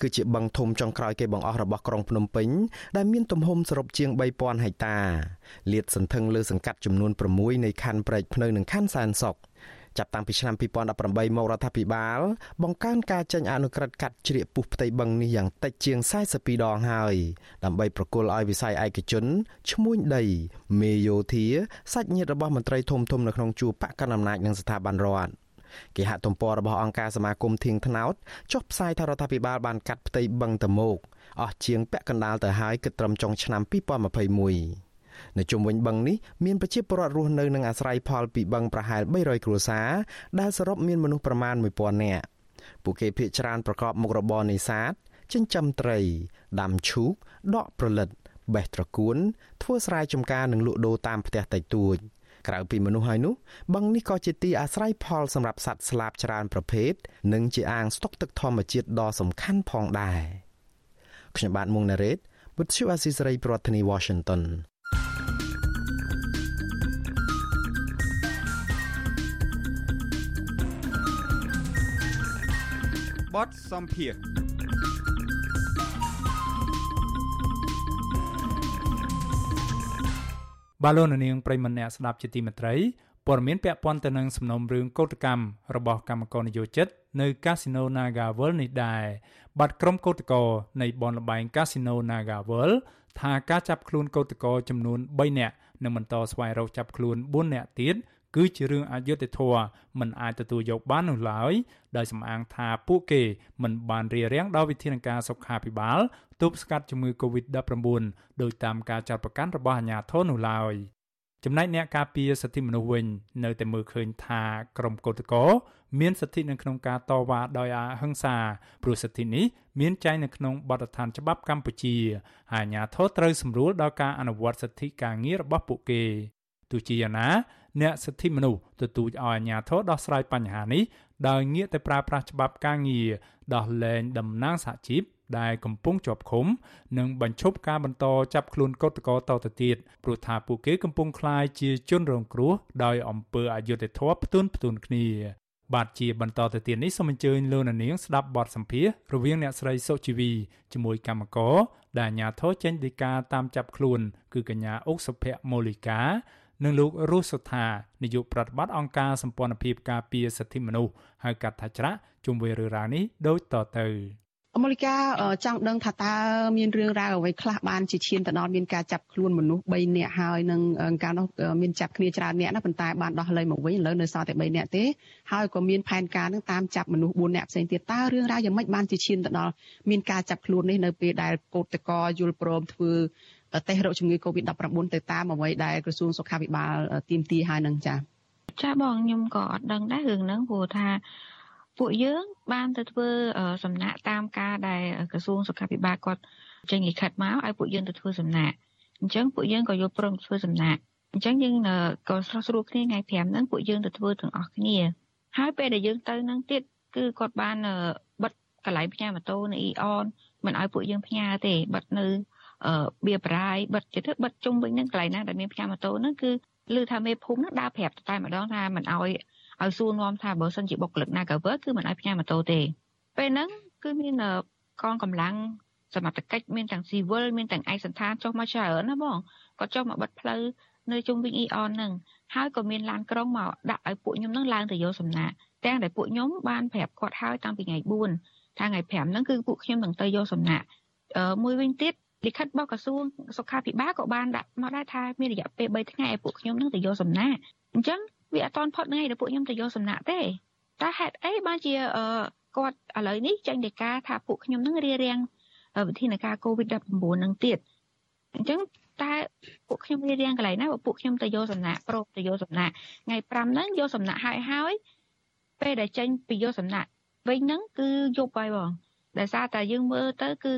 គឺជាបឹងធំចុងក្រោយគេបង្អស់របស់ក្រុងភ្នំពេញដែលមានទំហំសរុបជាង3000ហិកតាលាតសន្ធឹងលើសង្កាត់ចំនួន6នៃខណ្ឌព្រែកភ្នៅនិងខណ្ឌសែនសុខចាប់តាំងពីឆ្នាំ2018មករដ្ឋាភិបាល បង្កើនការចេញអនុក្រឹត្យកាត់ជ្រៀកពុះផ្ទៃបឹងនេះយ៉ាងតិចជាង42ដងហើយដើម្បីប្រគល់ឲ្យវិស័យឯកជនឈ្មួញដី មេយោធាសាច់ញាតិរបស់មន្ត្រីធំធំនៅក្នុងជួរបកកណ្ដាលអំណាចនិងស្ថាប័នរដ្ឋ គេហទំព័ររបស់អង្គការសមាគមធៀងថ្នោតចុះផ្សាយថារដ្ឋាភិបាលបានកាត់ផ្ទៃបឹងតមោកអស់ជាងពាក់កណ្ដាលទៅហើយគិតត្រឹមចុងឆ្នាំ2021នៅជុំវិញបឹងនេះមានប្រជាពលរដ្ឋរស់នៅនិងអាស្រ័យផលពីបឹងប្រហែល300គ្រួសារដែលសរុបមានមនុស្សប្រមាណ1000នាក់ពួកគេភ័យច្រើនប្រកបមុខរបរនេសាទចិញ្ចឹមត្រី ដាំឈូកដកប្រលិតបេះត្រកួនធ្វើស្រែចម្ការនិងលក់ដូរតាមផ្ទះតិចតួច ក្រៅពីមនុស្សហើយនោះបឹងនេះក៏ជាទីអាស្រ័យផលសម្រាប់សត្វស្លាបច្រើនប្រភេទនិងជាអាងស្តុកទឹកធម្មជាតិដ៏សំខាន់ផងដែរខ្ញុំបាទមុងណារ៉េត With you Asisari ប្រធានាធិបតី Washington បតសំភារ បាទលោកនាងប្រិមម្នាក់ស្ដាប់ជាទីមេត្រីព័ត៌មានពាក់ព័ន្ធទៅនឹងសំណុំរឿងកោតកម្មរបស់កម្មករនយោជិតនៅកាស៊ីណូ Naga World នេះដែរបាត់ក្រុមកោតករនៃបនលបែងកាស៊ីណូ Naga World ថាការចាប់ខ្លួនកោតករចំនួន3នាក់និងបន្តស្វែងរកចាប់ខ្លួន4នាក់ទៀត គឺជារឿងអយុត្តិធម៌មិនអាចទទួលយកបាននោះឡើយដោយសំអាងថាពួកគេមិនបានរៀបរៀងដល់វិធានការសុខាភិបាលទប់ស្កាត់ជំងឺ Covid-19 ដោយតាមការចាត់បង្កាន់របស់អាជ្ញាធរនោះឡើយចំណែកអ្នកការពារសិទ្ធិមនុស្សវិញនៅតែមើលឃើញថាក្រមកោតក្រមានសិទ្ធិនៅក្នុងការតវ៉ាដោយអហិង្សាព្រោះសិទ្ធិនេះមានចែងនៅក្នុងបទដ្ឋានច្បាប់កម្ពុជាហើយអាជ្ញាធរត្រូវសម្រួលដល់ការអនុវត្តសិទ្ធិការងាររបស់ពួកគេទោះជាយ៉ាងណា អ្នកសិទ្ធិមនុស្សទទូចឲ្យអាជ្ញាធរដោះស្រាយបញ្ហានេះដោយងាកទៅប្រើប្រាស់ច្បាប់ការងារដោះលែងតំណាងសហជីពដែលកំពុងជាប់ឃុំ និងបញ្ឈប់ការបន្តចាប់ខ្លួនកុតកតទៅទៀតព្រោះថាពួកគេកំពុងក្លាយជាជនរងគ្រោះដោយអំពើអយុត្តិធម៌ផ្ទុនផ្ទុនគ្នាបាទជាបន្តទៅទៀតនេះសូមអញ្ជើញលោកនាងស្ដាប់បទសម្ភាសរវាងអ្នកស្រីសុជីវីជាមួយកម្មករដែលអាជ្ញាធរចេញដីកាតាមចាប់ខ្លួន គឺកញ្ញាអុកសុភ័ក្រមូលីកា និងលោករស់សុថានាយកប្រតិបត្តិអង្គការសម្ព័ន្ធភាពការពារសិទ្ធិមនុស្សហៅកាត់ថាច្រាក់ជុំវិញរឿងរ៉ាវនេះដូចតទៅមូលិកាចង់ដឹងថាតើមានរឿងរ៉ាវអ្វីខ្លះបានជាឈានទៅដល់មានការចាប់ខ្លួនមនុស្ស3នាក់ហើយនឹងកាលនោះមានចាប់គ្នាច្រើននាក់ណាប៉ុន្តែបានដោះលែងមកវិញឥឡូវនៅសល់តែ3នាក់ទេហើយក៏មានផែនការនឹងតាមចាប់មនុស្ស4នាក់ផ្សេងទៀតតើរឿងរ៉ាវយ៉ាងម៉េចបានជាឈានទៅដល់មានការចាប់ខ្លួននេះនៅពេលដែលកោតតកយល់ព្រមធ្វើ តេស្តរោគជំងឺ Covid-19 ទៅតាមអ្វីដែលក្រសួងសុខាភិបាលទាមទារហើយនឹងចា៎ចាបងខ្ញុំក៏អត់ដឹងដែររឿងហ្នឹងព្រោះថាពួកយើងបានទៅធ្វើសំណាក់តាមការដែលក្រសួងសុខាភិបាលគាត់ចេញលិខិតមកឲ្យពួកយើងទៅធ្វើសំណាក់អញ្ចឹងពួកយើងក៏យកព្រមធ្វើសំណាក់អញ្ចឹងយើងក៏ស្រស់ស្រួលគ្នាថ្ងៃ5ហ្នឹងពួកយើងទៅធ្វើទាំងអស់គ្នាហើយពេលដែលយើងទៅហ្នឹងទៀតគឺគាត់បានបិទកន្លែងផ្ញើម៉ូតូនៅអ៊ីអនមិនឲ្យពួកយើងផ្ញើទេបិទនៅអឺ បៀបរាយបិទទៅបិទជុំវិញហ្នឹងកន្លែងណាដែលមានផ្ញើម៉ូតូហ្នឹងគឺឮថាមេភូមិហ្នឹងដើរប្រាប់តែម្ដងថាមិនឲ្យឲ្យសួរនាំថាបើសិនជាបុគ្គលិក Nagawer គឺមិនឲ្យផ្ញើម៉ូតូទេពេលហ្នឹងគឺមានកងកម្លាំងសមត្ថកិច្ចមានទាំងស៊ីវិលមានទាំងឯកសន្តានចុះមកច្រើនណាបងគាត់ចុះមកបិទផ្លូវនៅជុំវិញអ៊ីអនហ្នឹងហើយក៏មានឡានក្រុងមកដាក់ឲ្យពួកខ្ញុំហ្នឹងឡើងទៅយកសំណាក់ទាំងដែលពួកខ្ញុំបានប្រាប់គាត់ហើយតាំងពីថ្ងៃ4ថាថ្ងៃ5ហ្នឹងគឺពួកខ្ញុំនឹងទៅយកសំណាក់អឺមួយវិញទៀត លិខិតរបស់ក្រសួងសុខាភិបាលក៏បានដាក់មកដែរថាមានរយៈពេល3ថ្ងៃឲ្យពួកខ្ញុំនឹងទៅយកសំណាក់អញ្ចឹងវាអត់ទាន់ផុតថ្ងៃដែលពួកខ្ញុំទៅយកសំណាក់ទេតើហេតុអីបានជាគាត់ឥឡូវនេះចេញដីកាថាពួកខ្ញុំនឹងរៀបរៀងវិធានការ COVID-19 នឹងទៀតអញ្ចឹងតើពួកខ្ញុំរៀបរៀងកន្លែងណាបើពួកខ្ញុំទៅយកសំណាក់ប្រូទៅយកសំណាក់ថ្ងៃ5ហ្នឹងយកសំណាក់ហើយហើយពេលដែលចេញពីយកសំណាក់វិញហ្នឹងគឺយប់ហើយបងដោយសារតែយើងមើលទៅគឺ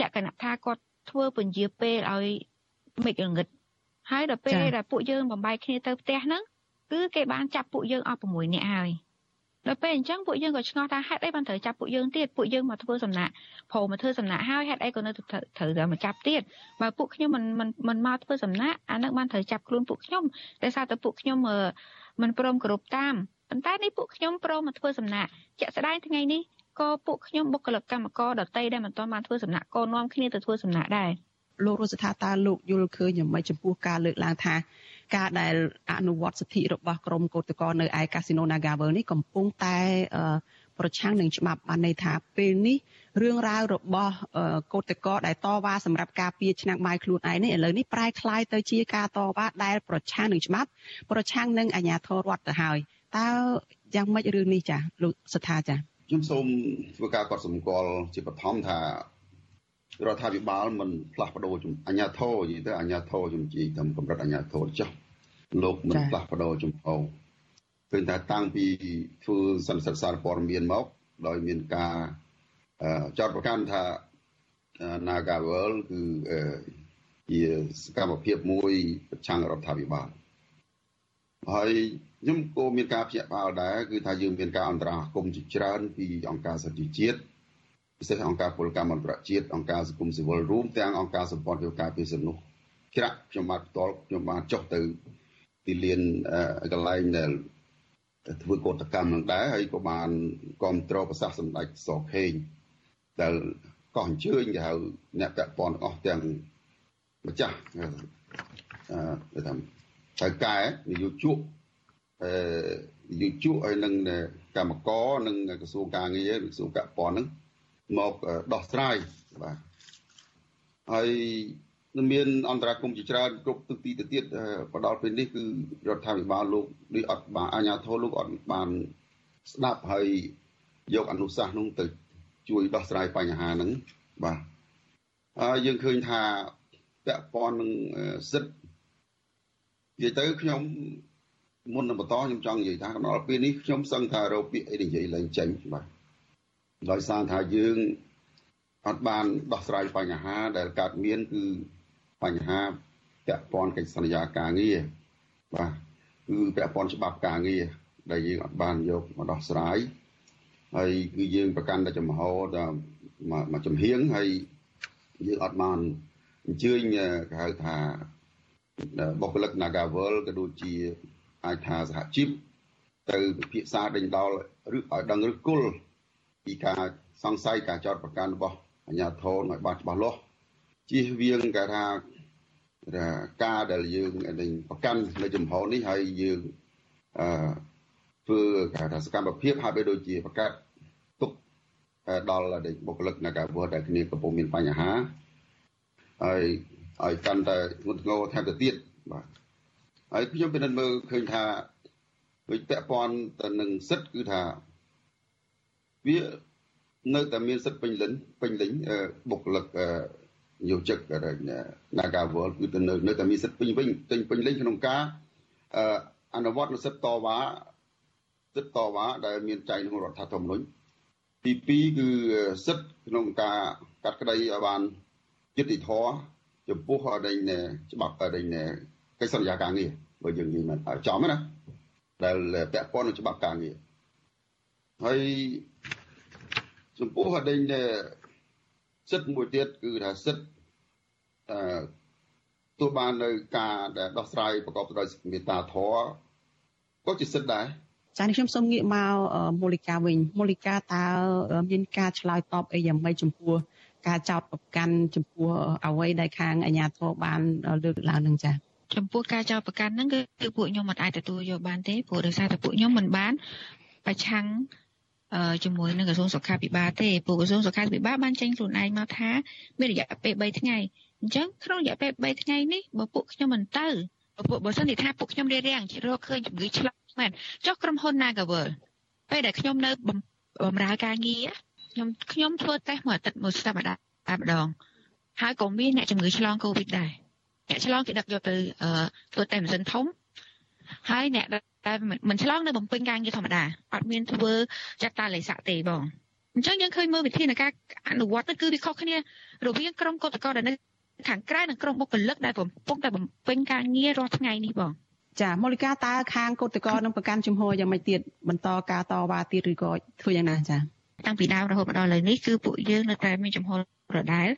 លក្ខណៈថាគាត់ ធ្វើពន្យាពេលឲ្យមេឃងឹតហើយដល់ពេលដែលពួកយើងបំបែកគ្នាទៅផ្ទះហ្នឹងគឺគេបានចាប់ពួកយើងអស់6នាក់ហើយដល់ពេលអញ្ចឹងពួកយើងក៏ឆ្ងល់ថាហេតុអីបានត្រូវចាប់ពួកយើងទៀតពួកយើងមកធ្វើសំណាក់ព្រមមកធ្វើសំណាក់ហើយហេតុអីក៏នៅត្រូវតែមកចាប់ទៀតបើពួកខ្ញុំមិនមិនមិនមកធ្វើសំណាក់អានឹងបានត្រូវចាប់ខ្លួនពួកខ្ញុំតែសារតែពួកខ្ញុំមិនព្រមគោរពតាមប៉ុន្តែនេះពួកខ្ញុំព្រមមកធ្វើសំណាក់ជាក់ស្ដែងថ្ងៃនេះ ក៏ពួកខ្ញុំបុគ្គលិកកម្មករដតីដែលមិនទាន់បានធ្វើសំណាក់ក៏នាំគ្នាទៅធ្វើសំណាក់ដែរលោករស់ថាតើលោកយល់ឃើញយ៉ាងម៉េចចំពោះការលើកឡើងថាការដែលអនុវត្តសិទ្ធិរបស់ក្រមកោតក្រនៅឯកាស៊ីណូ Nagawer នេះកំពុងតែប្រឆាំងនឹងច្បាប់បានន័យថាពេលនេះរឿងរ៉ាវរបស់កោតក្រដែលតវ៉ាសម្រាប់ការពារឆ្នាំងបាយខ្លួនឯងនេះឥឡូវនេះប្រែคล้ายទៅជាការតវ៉ាដែលប្រឆាំងនឹងច្បាប់ប្រឆាំងនឹងអាជ្ញាធររដ្ឋទៅហើយតើយ៉ាងម៉េចរឿងនេះចាលោកស្ថាចា ខ្ញុំសូមធ្វើការកត់សម្គាល់ជាបឋមថារដ្ឋាភិបាលមិនផ្លាស់ប្ដូរអាជ្ញាធរនិយាយទៅអាជ្ញាធរជំជីតាមកម្រិតអាជ្ញាធរចុះលោកមិនផ្លាស់ប្ដូរចំហឃើញថាតាំងពីធ្វើសន្និសីទសារព័ត៌មានមក ដោយមានការចោទប្រកាន់ថា Nagawal គឺជាសកម្មភាពមួយប្រឆាំងរដ្ឋាភិបាលហើយ ខ្ញុំក៏មានការភ្ញាក់ផ្អើលដែរគឺថាយើងមានការអន្តរាគមន៍ជាច្រើនពីអង្គការសិទ្ធិជាតិពិសេសអង្គការពលកម្មអន្តរជាតិអង្គការសង្គមស៊ីវិលរួមទាំងអង្គការសម្ព័ន្ធហេតុការពីសំណុះច្រាក់ខ្ញុំបានផ្ទាល់ខ្ញុំបានចុះទៅទីលានកន្លែងដែលធ្វើកោតកម្មនឹងដែរហើយក៏បានគ្រប់គ្រងប្រសាសន៍សម្ដេចសខេងដែលក៏អញ្ជើញគេហៅអ្នកពាក់ព័ន្ធអស់ទាំងម្ចាស់អឺថាហើយកែនយោជកអឺន យោជកហើយនឹងកម្មករនិងក្រសួងការងារក្រសួងពាក់ព័ន្ធហ្នឹងមកដោះស្រាយបាទហើយមានអន្តរាគមជាច្រើនគ្រប់ទិសទីទៅទៀតបដល់ពេលនេះគឺរដ្ឋាភិបាលលោកនេះអត់បានអាជ្ញាធរលោកអត់បានស្ដាប់ហើយយកអនុសាសន៍នោះទៅជួយដោះស្រាយបញ្ហាហ្នឹងបាទហើយយើងឃើញថាពាក់ព័ន្ធនឹងសិទ្ធិនិយាយទៅខ្ញុំ មុននឹងបន្តខ្ញុំចង់និយាយថាដល់ពេលនេះខ្ញុំសឹងថារោពាក្យអីនិយាយឡើងចេញបាទដោយសារថាយើងអត់បានដោះស្រាយបញ្ហាដែលកើតមានគឺបញ្ហាពាក់ព័ន្ធកិច្ចសន្យាការងារបាទគឺពាក់ព័ន្ធច្បាប់ការងារដែលយើងអត់បានយកមកដោះស្រាយហើយគឺយើងប្រកាន់តែចំហដល់មកចំហៀងហើយយើងអត់បានអញ្ជើញគេហៅថាបុគ្គលិក Nagawal ក៏ដូចជា អាចថាសហជីពទៅពិភាក្សាដេញដោលឬឲ្យដឹងឬគល់ពីការសង្ស័យការចោតប្រកាន់របស់អាជ្ញាធរឲ្យបានច្បាស់លាស់ជៀសវាងគេថាការដែលយើងប្រកាន់នៅចំហនេះហើយយើងអឺធ្វើគេថាសកម្មភាពហើយបីដូចជាប្រកាសទុកដល់បុគ្គលិកនៃការវត្តដែលគ្នាកំពុងមានបញ្ហាហើយឲ្យកាន់តែធ្ងន់ធ្ងរថែមទៅទៀតបាទ ហើយខ្ញុំពិនិត្យមើលឃើញថាដូចពាក់ព័ន្ធទៅនឹងសិទ្ធគឺថាវានៅតែមានសិទ្ធពេញលេញពេញលេញបុគ្គលិកយោជិក Nagawal គឺទៅនៅនៅតែមានសិទ្ធិពេញវិញពេញពេញលេញក្នុងការអនុវត្តនូវសិទ្ធិតវ៉ាសិទ្ធិតវ៉ាដែលមានចែងក្នុងរដ្ឋធម្មនុញ្ញទី2គឺសិទ្ធិក្នុងការកាត់ក្តីឲ្យបានយុត្តិធម៌ចំពោះអដែងច្បាប់អដែង កិច្ចសន្យាការងារបើយើងនិយាយមែនចំណាដែលពាក់ព័ន្ធនឹងច្បាប់ការងារហើយចំពោះអដេញសិទ្ធិមួយទៀតគឺថាសិទ្ធិអឺទោះបាននៅការដែលដោះស្រាយប្រកបដោយមេត្តាធម៌ក៏ជាសិទ្ធិដែរចា៎នេះខ្ញុំសូមងាកមកមូលិកាវិញមូលិកាតើមានការឆ្លើយតបអីយ៉ាងម៉េចចំពោះការចោទប្រកាន់ចំពោះអ្វីដែលខាងអាជ្ញាធរបានលើកឡើងនឹងចា៎ ចំពោះការចោទប្រកាន់ហ្នឹងគឺពួកខ្ញុំមិនអាចទទួលយកបានទេព្រោះដោយសារតែពួកខ្ញុំមិនបានប្រឆាំងជាមួយនឹងក្រសួងសុខាភិបាលទេពួកក្រសួងសុខាភិបាលបានចេញខ្លួនឯងមកថាមានរយៈពេល3ថ្ងៃអញ្ចឹងក្នុងរយៈពេល3ថ្ងៃនេះបើពួកខ្ញុំមិនទៅពួកបើសិនជាថាពួកខ្ញុំរៀបរៀងរកឃើញជំងឺឆ្លងមែនចុះក្រុមហ៊ុន Nagavel ពេលដែលខ្ញុំនៅបំរើការងារខ្ញុំខ្ញុំធ្វើតេស្តមួយអាទិត្យមួយសប្តាហ៍តែម្ដងហើយក៏មានអ្នកជំងឺឆ្លងកូវីដដែរ អ្នកឆ្លងគេដឹកយកទៅធ្វើតេស្តម៉ាស៊ីនធំហើយអ្នកតែមិនឆ្លងនៅបំពេញការងារធម្មតាអត់មានធ្វើចាត់តាលេខស័កទេបងអញ្ចឹងយើងឃើញមើលវិធីនៃការអនុវត្តទៅគឺវាខុសគ្នារវាងក្រុមកុតកោដែលនៅខាងក្រៅនិងក្រុមបុគ្គលិកដែលកំពុងតែបំពេញការងាររាល់ថ្ងៃនេះបងចាមូលិកាតើខាងកុតកោនឹងប្រកាន់ជំហរយ៉ាងម៉េចទៀតបន្តការតវ៉ាទៀតឬក៏ធ្វើយ៉ាងណាចាតាំងពីដើមរហូតមកដល់ឥឡូវនេះគឺពួកយើងនៅតែមានចំហរដដែល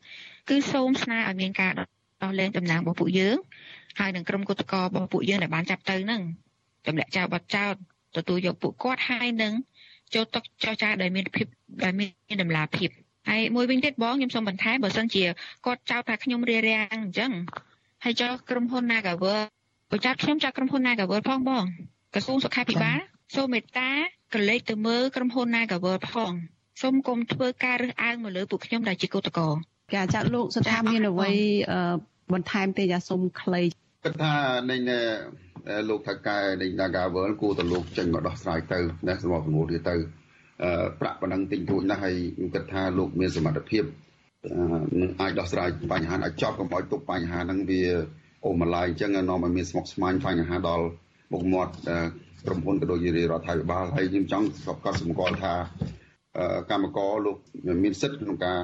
គឺសូមស្នើឲ្យមានការដោះ លែងតំណែងរបស់ពួកយើងហើយនឹងក្រុមគុតកោរបស់ពួកយើងដែលបានចាប់ទៅនឹងទម្លាក់ចោលបទចោតទទួលយកពួកគាត់ហើយនឹងចូលតុចរចាដោយមានភាពដោយមានតម្លាភាពហើយមួយវិញទៀតបងខ្ញុំសូមបន្ថែមបើសិនជាគាត់ចោទថាខ្ញុំរារាំងអញ្ចឹងហើយចោទក្រុមហ៊ុន Nagawer បើចាប់ខ្ញុំចោទក្រុមហ៊ុន Nagawer ផងបងក្រសួងសុខាភិបាលសូមមេត្តាកលេចទៅមើលក្រុមហ៊ុន Nagawer ផងសូមគុំធ្វើការរើសអើងមកលើពួកខ្ញុំដែលជាកោតក្រគេអា ចចាត់លោកស្ថាមានអ្វីបន្ថែមទេយ៉ាសូមខ្លីគិតថានៃលោកថៅកែនៃ Nagavel គួរទៅលោកចេញមកដោះស្រាយទៅណាសម្រាប់ប្រមូលទៀតទៅប្រាក់ប៉ុណ្ណឹងទិញរួចណាស់ហើយខ្ញុំគិតថាលោកមានសមត្ថភាពនឹងអាចដោះស្រាយបញ្ហាឲ្យចប់កុំឲ្យទុកបញ្ហាហ្នឹងវាអូម្លាយអញ្ចឹងនាំឲ្យមានស្មុគស្មាញបញ្ហាដល់មុខមាត់ក្រុមហ៊ុនក៏ដូចជារដ្ឋាភិបាលហើយខ្ញុំចង់កត់សម្គាល់ថាកម្មករលោកមានសិទ្ធិក្នុងការ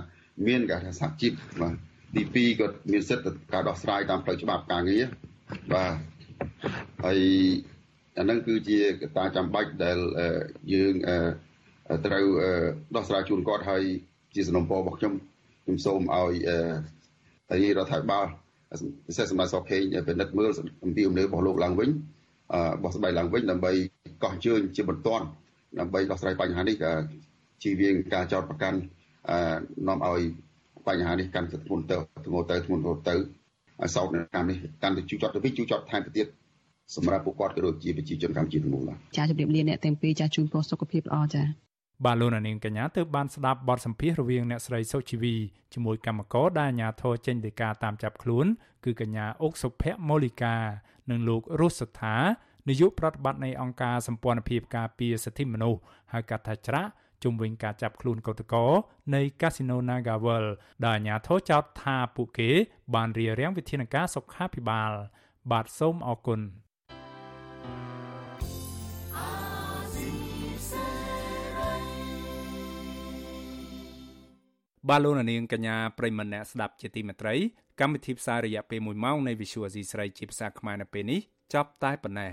មានការថាសហជីពបាទទី2ក៏មានសិទ្ធិការដោះស្រាយតាមផ្លូវច្បាប់ការងារបាទហើយអានឹងគឺជាកត្តាចាំបាច់ដែលយើងត្រូវដោះស្រាយជូនគាត់ហើយជាសំណពររបស់ខ្ញុំខ្ញុំសូមឲ្យអីរដ្ឋាភិបាលពិសេសសម្ដេចសខេងពិនិត្យមើលអំពីអំណើរបស់លោកឡើងវិញបោះស្បែកឡើងវិញដើម្បីកោះអញ្ជើញជាបន្ទាន់ដើម្បីដោះស្រាយបញ្ហានេះជៀសវាងការចោទប្រកាន់ នាំឲ្យបញ្ហានេះកាន់តែធ្ងន់ទៅធ្ងន់ទៅធ្ងន់ទៅឲ្យសោកនៅកម្មនេះកាន់តែជួចចត់ទៅវិញជួចចត់ថែមទៅទៀតសម្រាប់ពួកគាត់ក៏ដូចជាប្រជាជនកម្ពុជាទាំងមូលចាជម្រាបលាអ្នកទាំងពីរចាជូនពរសុខភាពល្អចាបាទលោកនាងកញ្ញាទើបបានស្ដាប់បទសម្ភាសន៍រវាងអ្នកស្រីសុជីវីជាមួយកម្មករដែលអាជ្ញាធរចេញដីកាតាមចាប់ខ្លួន គឺកញ្ញាអុកសុភ័ក្រមូលីកា និងលោករស់សថានាយកប្រតិបត្តិនៃអង្គការសម្ព័ន្ធភាពការពារសិទ្ធិមនុស្សហៅកាត់ថាច្រាក់ ជុំវិញការចាប់ខ្លួនកោតកោនៃកាស៊ីណូ Nagavel ដែលអាជ្ញាធរចោទថាពួកគេ បានរារាំងវិធានការសុខាភិបាល បាទសូមអរគុណបាទលោកនាងកញ្ញាប្រិមម្នាក់ស្ដាប់ជាទីមេត្រីកម្មវិធីផ្សាយរយៈពេល1ម៉ោងនៃ Visual Asia ស្រីជាភាសាខ្មែរនៅពេលនេះចប់តែប៉ុណ្ណេះ